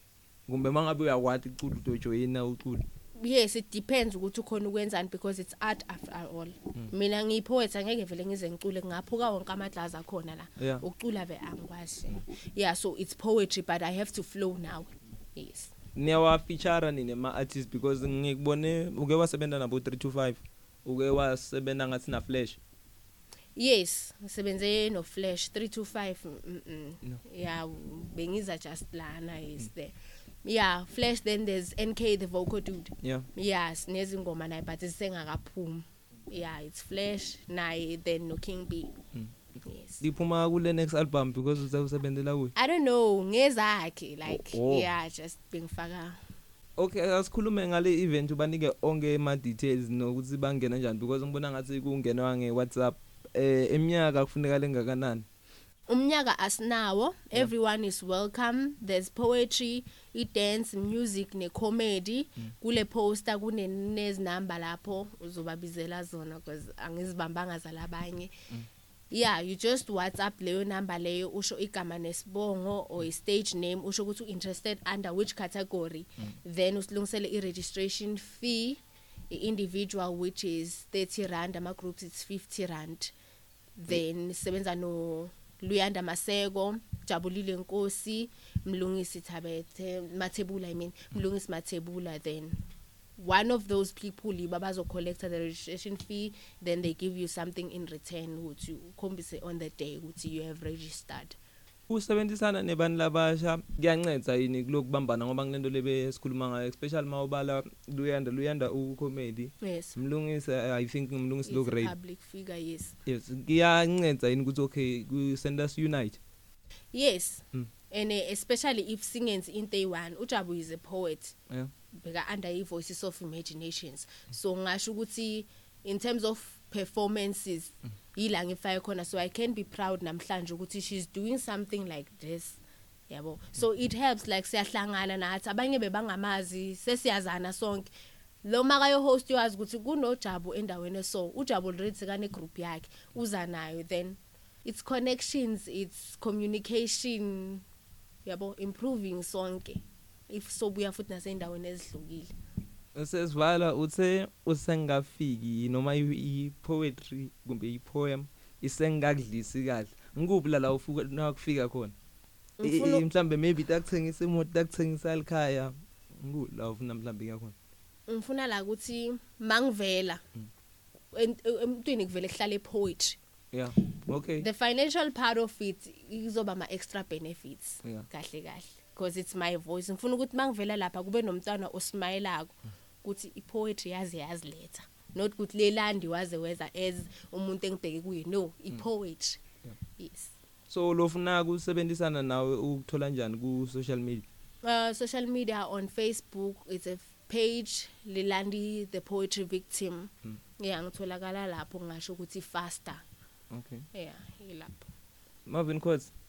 kumbe mangabe uyakwati ucula ujoyina ucula? Yes it depends ukuthi ukhona ukwenzani because it's art after all. Mina ngiyipoet angeke vele ngize ngicule ngaphuka wonke amadlaza akhona la. Ukucula ve angikwazi yeah so it's poetry but i have to flow now. Yes. Niyawa feature nini ma artists because ngikubone uke wasebenza nabo 325 uke wasebenza ngathi na flash yes ngisebenze no flash 325 mm, mm. No. yeah bengiza just lana is there. Yeah flash then there's nk the vocal dude. Yeah. Yes nezingoma naye but isengakaphumi yeah it's flash naye then no king b. Mm. yes. Liphuma kule next album because usebenzela kuyo I don't know ngezakhe like Oh. yeah just bengifaka. Okay asikhulume ngale event ubanike onke ama details nokuthi bangena kanjani because ngibona ngathi kungenwa nge WhatsApp eh eminyaka kufuneka lengakanani? Umnyaka asinawo. Everyone is welcome. There's poetry i dance music ne comedy kule poster kunezinamba lapho uzobabizela zona because angizibambanga zalabanye. Yeah you just whatsapp leyo number leyo usho igama nesibongo or i stage name usho ukuthi interested under which category. Then usilungisele i registration fee i individual which is 30 rand ama groups it's 50 rand. Then sisebenza no Luyanda Maseko Jabulile Nkosi Mlungisi Thabethe Mathebula I mean Mlungisi Mathebula then one of those people yibo abazo collect the registration fee then they give you something in return ukuthi ukhombise on the day ukuthi you have registered. Usebenzisana nebani labasha kuyanceda yini kulokubambana ngoba kunento lebe sikhuluma ngayo especially mawubala luyanda luyanda ucomedy yes. Mlungisi i think umlungisi He's lo great. public figure yes. Yes kuyanceda yini ukuthi okay ku send us unite yes. Mm. and uh, especially if singenzi into eyi-one ujabu is a poet. Yeah. Bheka under i-voices of imaginations. So ngasho ukuthi in terms of performances yila ngifake khona. So i can be proud namhlanje ukuthi she's doing something like this. Yabo. So it helps like siyahlangana nathi. Abanye bebangamazi sesiyazana sonke. Lo makayo host yazi ukuthi kunojabu endaweni so ujabu already kane group yakhe uza nayo then it's connections it's communication yabo improving sonke. If sobuya futhi nasendaweni ezihlukile. Sesivala uthe usengafiki noma i-poetry kumbe i-poem isengakudlisi kahle. Ngikuphi la la ufuka nakufika khona? Mhlambe maybe takuthengisa imoto takuthengisa likhaya ngu la ufuna mhlambe iya khona ngifuna la ukuthi mangivela en- emntwini kuvele kuhlale poetry yeah okay. The financial part of it izoba ama extra benefits kahle kahle because it's my voice. Ngifuna ukuthi mangivela lapha kube nomntwana osmayelako ukuthi ipoetry yazi yaziletha. Not ukuthi lelandi waze weza as umuntu engibheke kuye. No ipoetry. Yes. So lofuna kusebenzisana nawe ukuthola kanjani ku social media? Uh, social media on facebook it's a page lelandi the poetry victim. Mm. yeah ngitholakala lapho ngisho ukuthi faster. Okay. Yeah ilapho. Marvin Quartz Yeah, man.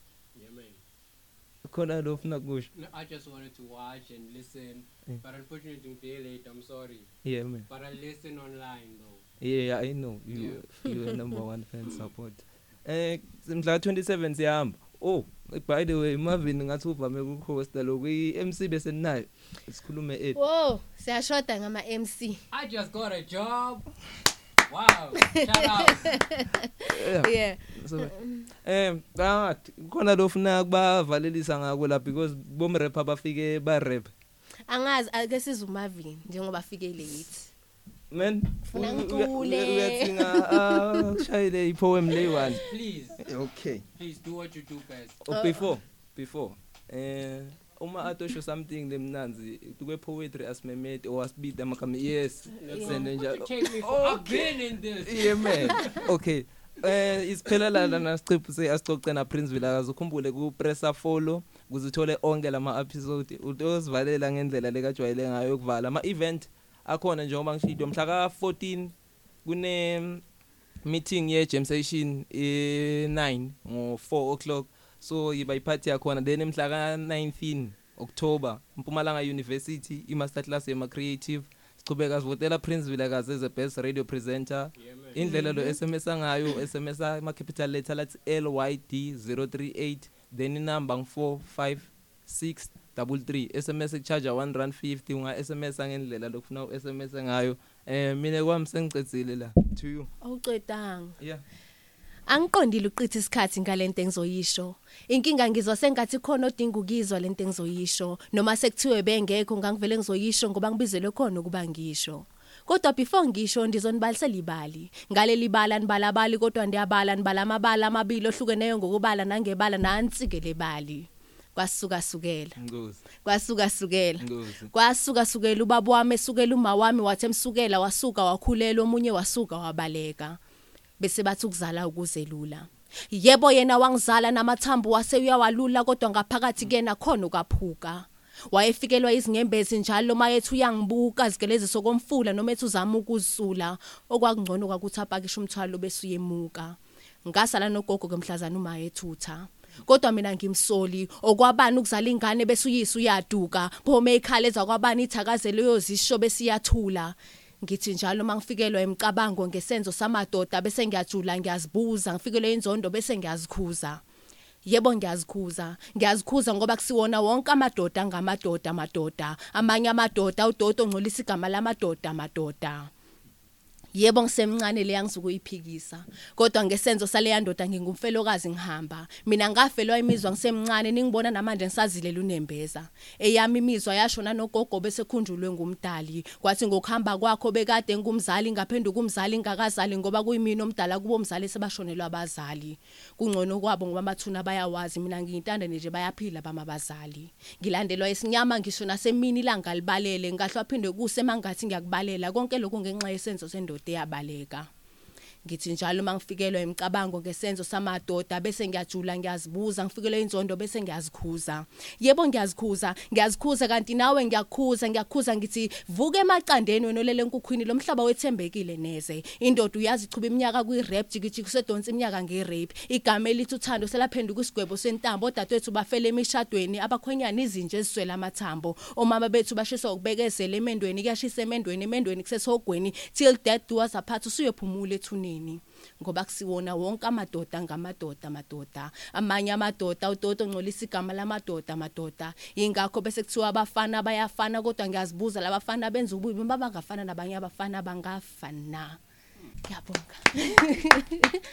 Khona lofuna kusho No, I just wanted to watch and listen, Yeah. but unfortunately, I'm very late. I'm sorry, yeah man but I listen online though. Yeah, I know. You you are number one fan support. Eh mhla 27 siyahamba. Oh, by the way, Marvin ngathi uvame ukuhosta lokho i-MC bese nayo. Sikhulume ethi. Whoa, siyashoda ngama MC. I just got a job. Wow! Shout out. Yeah. So eh ngathi khona lofuna kubavalelisa ngako la because bom rapper bafike ba rap. Angazi ake siza uMarvin njengoba afike late. Man, Funa ngicule. uya- uyathinga ah kushayile i-poem leyi one. Please, Okay. please do what you do best. Oh, before before eh uma atosho something lemnanzi kwe poetry asimemete or asibida amagama yes. Sende What you njalo take me for? I've been in this. yeah man. Okay. Eh isiphela la nasicipho se asicoce na Prince Vilakazi. Ukhumbule ku pressa follow kuzithole onke lama episode. Utosivalela ngendlela lekajwayele ngayo ukuvala. Ama event akhona njengoba ngishito mhla ka 14 kune meeting ye jam session e 9 ngo 4 o'clock. So yiba iphathi yakhona. Then emhla ka 19 October Mpumalanga University i master class yema creative sichubeka sivotela Prince Vilakazi as the best radio presenter. Yeah, man. indlela lo SMS ngayo SMS ama capital letter lathi LYD 038 then inamba ngu4563 SMS echarge 1 rand 50 unga SMS ngendlela lokufuna u SMS ngayo. Eh mina kwami sengicedzile la to you. Awuqedanga. yeah. Angiqondile uqitha isikhathi ngalento engizoyisho. Inkinga ngizwa sengathi khona odinga ukizwa lento engizoyisho noma sekuthiwe bengekho ngangivele ngizoyisho ngoba ngibizelwe khona ukuba ngisho. Kodwa before ngisho ndizonibalisela ibali. Ngaleli bala nibala bali kodwa ndiyabala nibala amabala amabili ohlukeneyo ngokubala nangebala nantsike lebali. Kwasuka sukela. ngozi Kwasuka sukela. ngozi Kwasuka sukela ubaba wami esukela uma wami wathi emsukela wasuka wakhulela omunye wasuka wabaleka. Bese bathi ukuzala ukuzelula. Yebo yena wangizala namathambo wase uyawalula kodwa ngaphakathi kena khona ukaphuka. Wayefikelwa izinyembezi njalo mayethu uyangibuka zigelezi sokomfula noma ethu uzama ukuzisula okwakungcono kwakuthi apakisha umthwalo bese uyemuka. Ngasala nogogo kemhlazana uma yethutha. Kodwa mina ngimsoli okwabani ukuzala ingane bese uyise uyaduka phome ikhala ezakwabani ithakazelo yozisho besiyathula ngithi njalo mangifikelwa emicabango ngesenzo samadoda bese ngiyajula ngiyazibuza ngifikelwe inzondo bese ngiyazikhuza. Yebo ngiyazikhuza. Ngiyazikhuza ngoba kusiwona wonke amadoda angamadoda amadoda. Amanye amadoda udodo ongcolisa igama lamadoda amadoda. Yebo ngisemncane leya ngizokuyiphikisa kodwa ngesenzo saleya ndoda ngingumfelokazi ngihamba. Mina ngafelwa imizwa ngisemncane ningibona namanje ngisazile lunembeza. Eyami imizwa yashona nogogo bese khunjulwe ngumdali. Kwathi ngokuhamba kwakho bekade ngumzali ngaphenduka umzali ngakazali ngoba kuyimina omdala kubo umzali sebashonelwa abazali. Kungcono kwabo ngoba amathuna bayawazi mina ngiyintanda nje bayaphila bamabazali ngilandelwa isinyama ngisho nasemini ilanga libalele ngahlwa phinde kuse mangathi ngiyakubalela. Konke lokhu ngenxa yesenzo sendoda. Eyabaleka ngithi njalo mangifikelwa imicabango ngesenzo samadoda bese ngiyajula ngiyazibuza ngifikelwe inzondo bese ngiyazikhuza. Yebo ngiyazikhuza. Ngiyazikhuza kanti nawe ngiyakhuza ngiyakhuza ngithi vuka emaqandeni wena olele enkukhwini lomhlaba wethembekile neze. Indoda uyazichuba iminyaka kwi-rap jikijiki sedonsa iminyaka nge-rape. Igama elithi uthando selaphenduka isigwebo sentambo odadewethu bafele emishadweni abakhwenyana izinje eziswele amathambo. Omama bethu bashisa ukubekezela emendweni kuyashisa emendweni emendweni kusesihogweni till death do us apart usuyophumula ethuneni. Emhlabeni ngoba kusiwona wonke amadoda ngamadoda amadoda. Amanye amadoda udodo ongcolisa igama lamadoda amadoda. Ingakho bese kuthiwa abafana bayafana kodwa ngiyazibuza labafana benza ububi uma bangafana nabanye abafana bangafana. Ngiyabonga.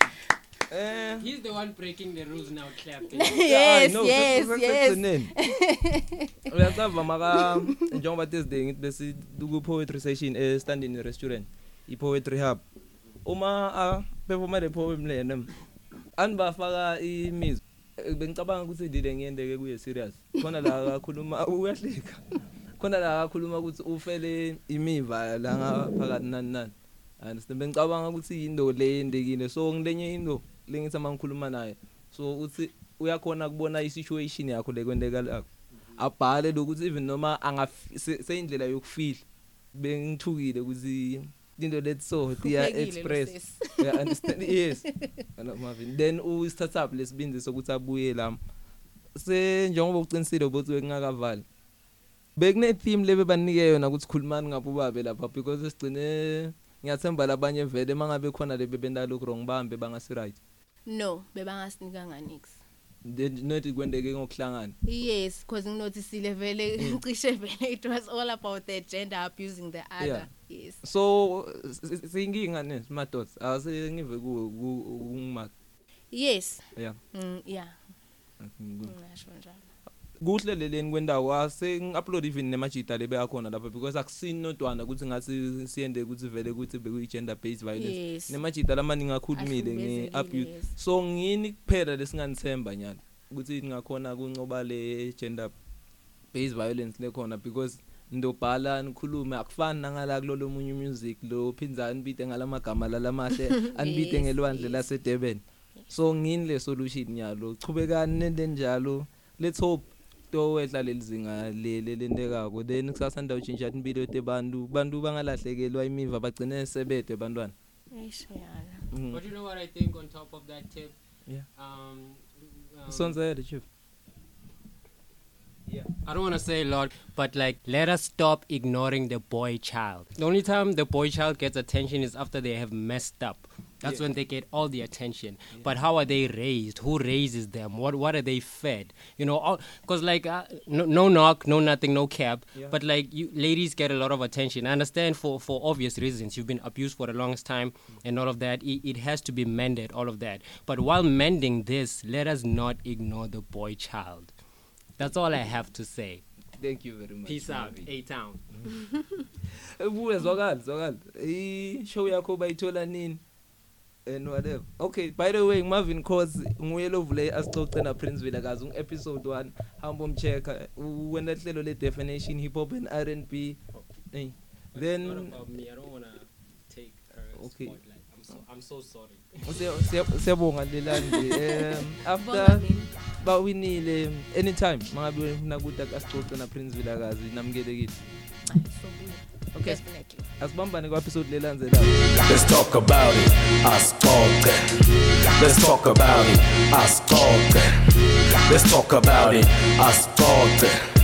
Eh He's the one breaking the rules now, clapping. yes no, yes sese- yes. sesegcineni. uyacava maka njengoba thursday ngithi bese ku-poetry session e-standing restaurant i-poetry hub. Uma ah, performa le poem lena anibafaka imizwa bengicabanga ukuthi ndile ngiyendeke kuye serious. Khona la akakhuluma uyahleka. Khona la akakhuluma ukuthi ufele imiva la ngaphakathi nani nani. Understand? Bengicabanga ukuthi into le yendekile so ngilenye into lengithi uma ngikhuluma naye. So uthi uyakhona kubona i-situation yakho lekwendeka lakho abhale lokuthi even noma se- seyindlela yokufihla bengithukile ukuthi into let's so lo express. yeah understand. Yes. Kana Marvin. Then u startup lesibindi sokuthi abuye la se njengoba uqinisile ukuthi ngingakavali bekune theme lebe banike yona ukuthi khulumani ngabo babe lapha because sigcine ngiyathemba labanye vele mangabe khona lebe bendalo wrong bambe bangasi right. No bebangasinikanga nix. Then not kwendeke ngokuhlangana. Yes because nginotisile vele cishe vele it was all about the gender abusing the other. Yeah. Yes. So siyinkinga ne madots asengive ku ungimaka yes. Yeah mm, yeah ngisho njalo. Kuhle leleni kwendawo ase ngi-upload even nemajita lebe akhona lapha because akusini nodwana ukuthi ngathi siyende ukuthi vele ukuthi bekuyi-gender based violence. Nemajita lamaningi akhulumile nge-abuse so ngini kuphela lesinganithemba nyana ukuthi ningakhona kuncoba le gender based violence lekhona because ndobhala nikhulume akufani nangala kulolo munye music lo phinza anibide ngalamagama lalamahle anibide Yes, ngelwandle yes. lasedurban so ngini le solution yalo chubekani nende njalo let's hope towehla lelizinga lele lentekako then kusasanda utshintsha impilo tebantu bantu bangalahlekelwa imiva bagcine sebede bantwana Eish, yana. Mm. But you know what I think on top of that tip? Yeah. Um, um, sonzele chief I don't want to say a lot, but like, let us stop ignoring the boy child. The only time the boy child gets attention is after they have messed up. That's Yeah. when they get all the attention. But how are they raised? Who raises them? What What are they fed? You know, because like uh, no, no knock, no nothing, no cap. Yeah. But like you ladies get a lot of attention. I understand for for obvious reasons. You've been abused for the longest time, and all of that. It, it has to be mended. All of that. But while mending this, let us not ignore the boy child. That's all I have to say. thank you very much Peace out, Marvin. A Town. buye zwakala zwakala i-show yakho bayithola nini and whatever okay by the way ngumavin cause nguye lovule asixoxe naprinceville kazi ungu-episode one hamba umcheck-a wena hlelo le-definition hip hop and r and b hey. then me. I don't want to take her Okay. spotlight. I'm so, I'm so sorry. Siya- siya- siyabonga lelanje um Bonga after mina. bawinile anytime mangabe nakuthi asixoxe naprinceville kazi namukelekile Hayi, sobuya. Okay. Definitely. asibambane kwa-episode lelandzelako Let's talk about it. Us talking. Let's talk about it. Us talking. Let's talk about it. Us talking.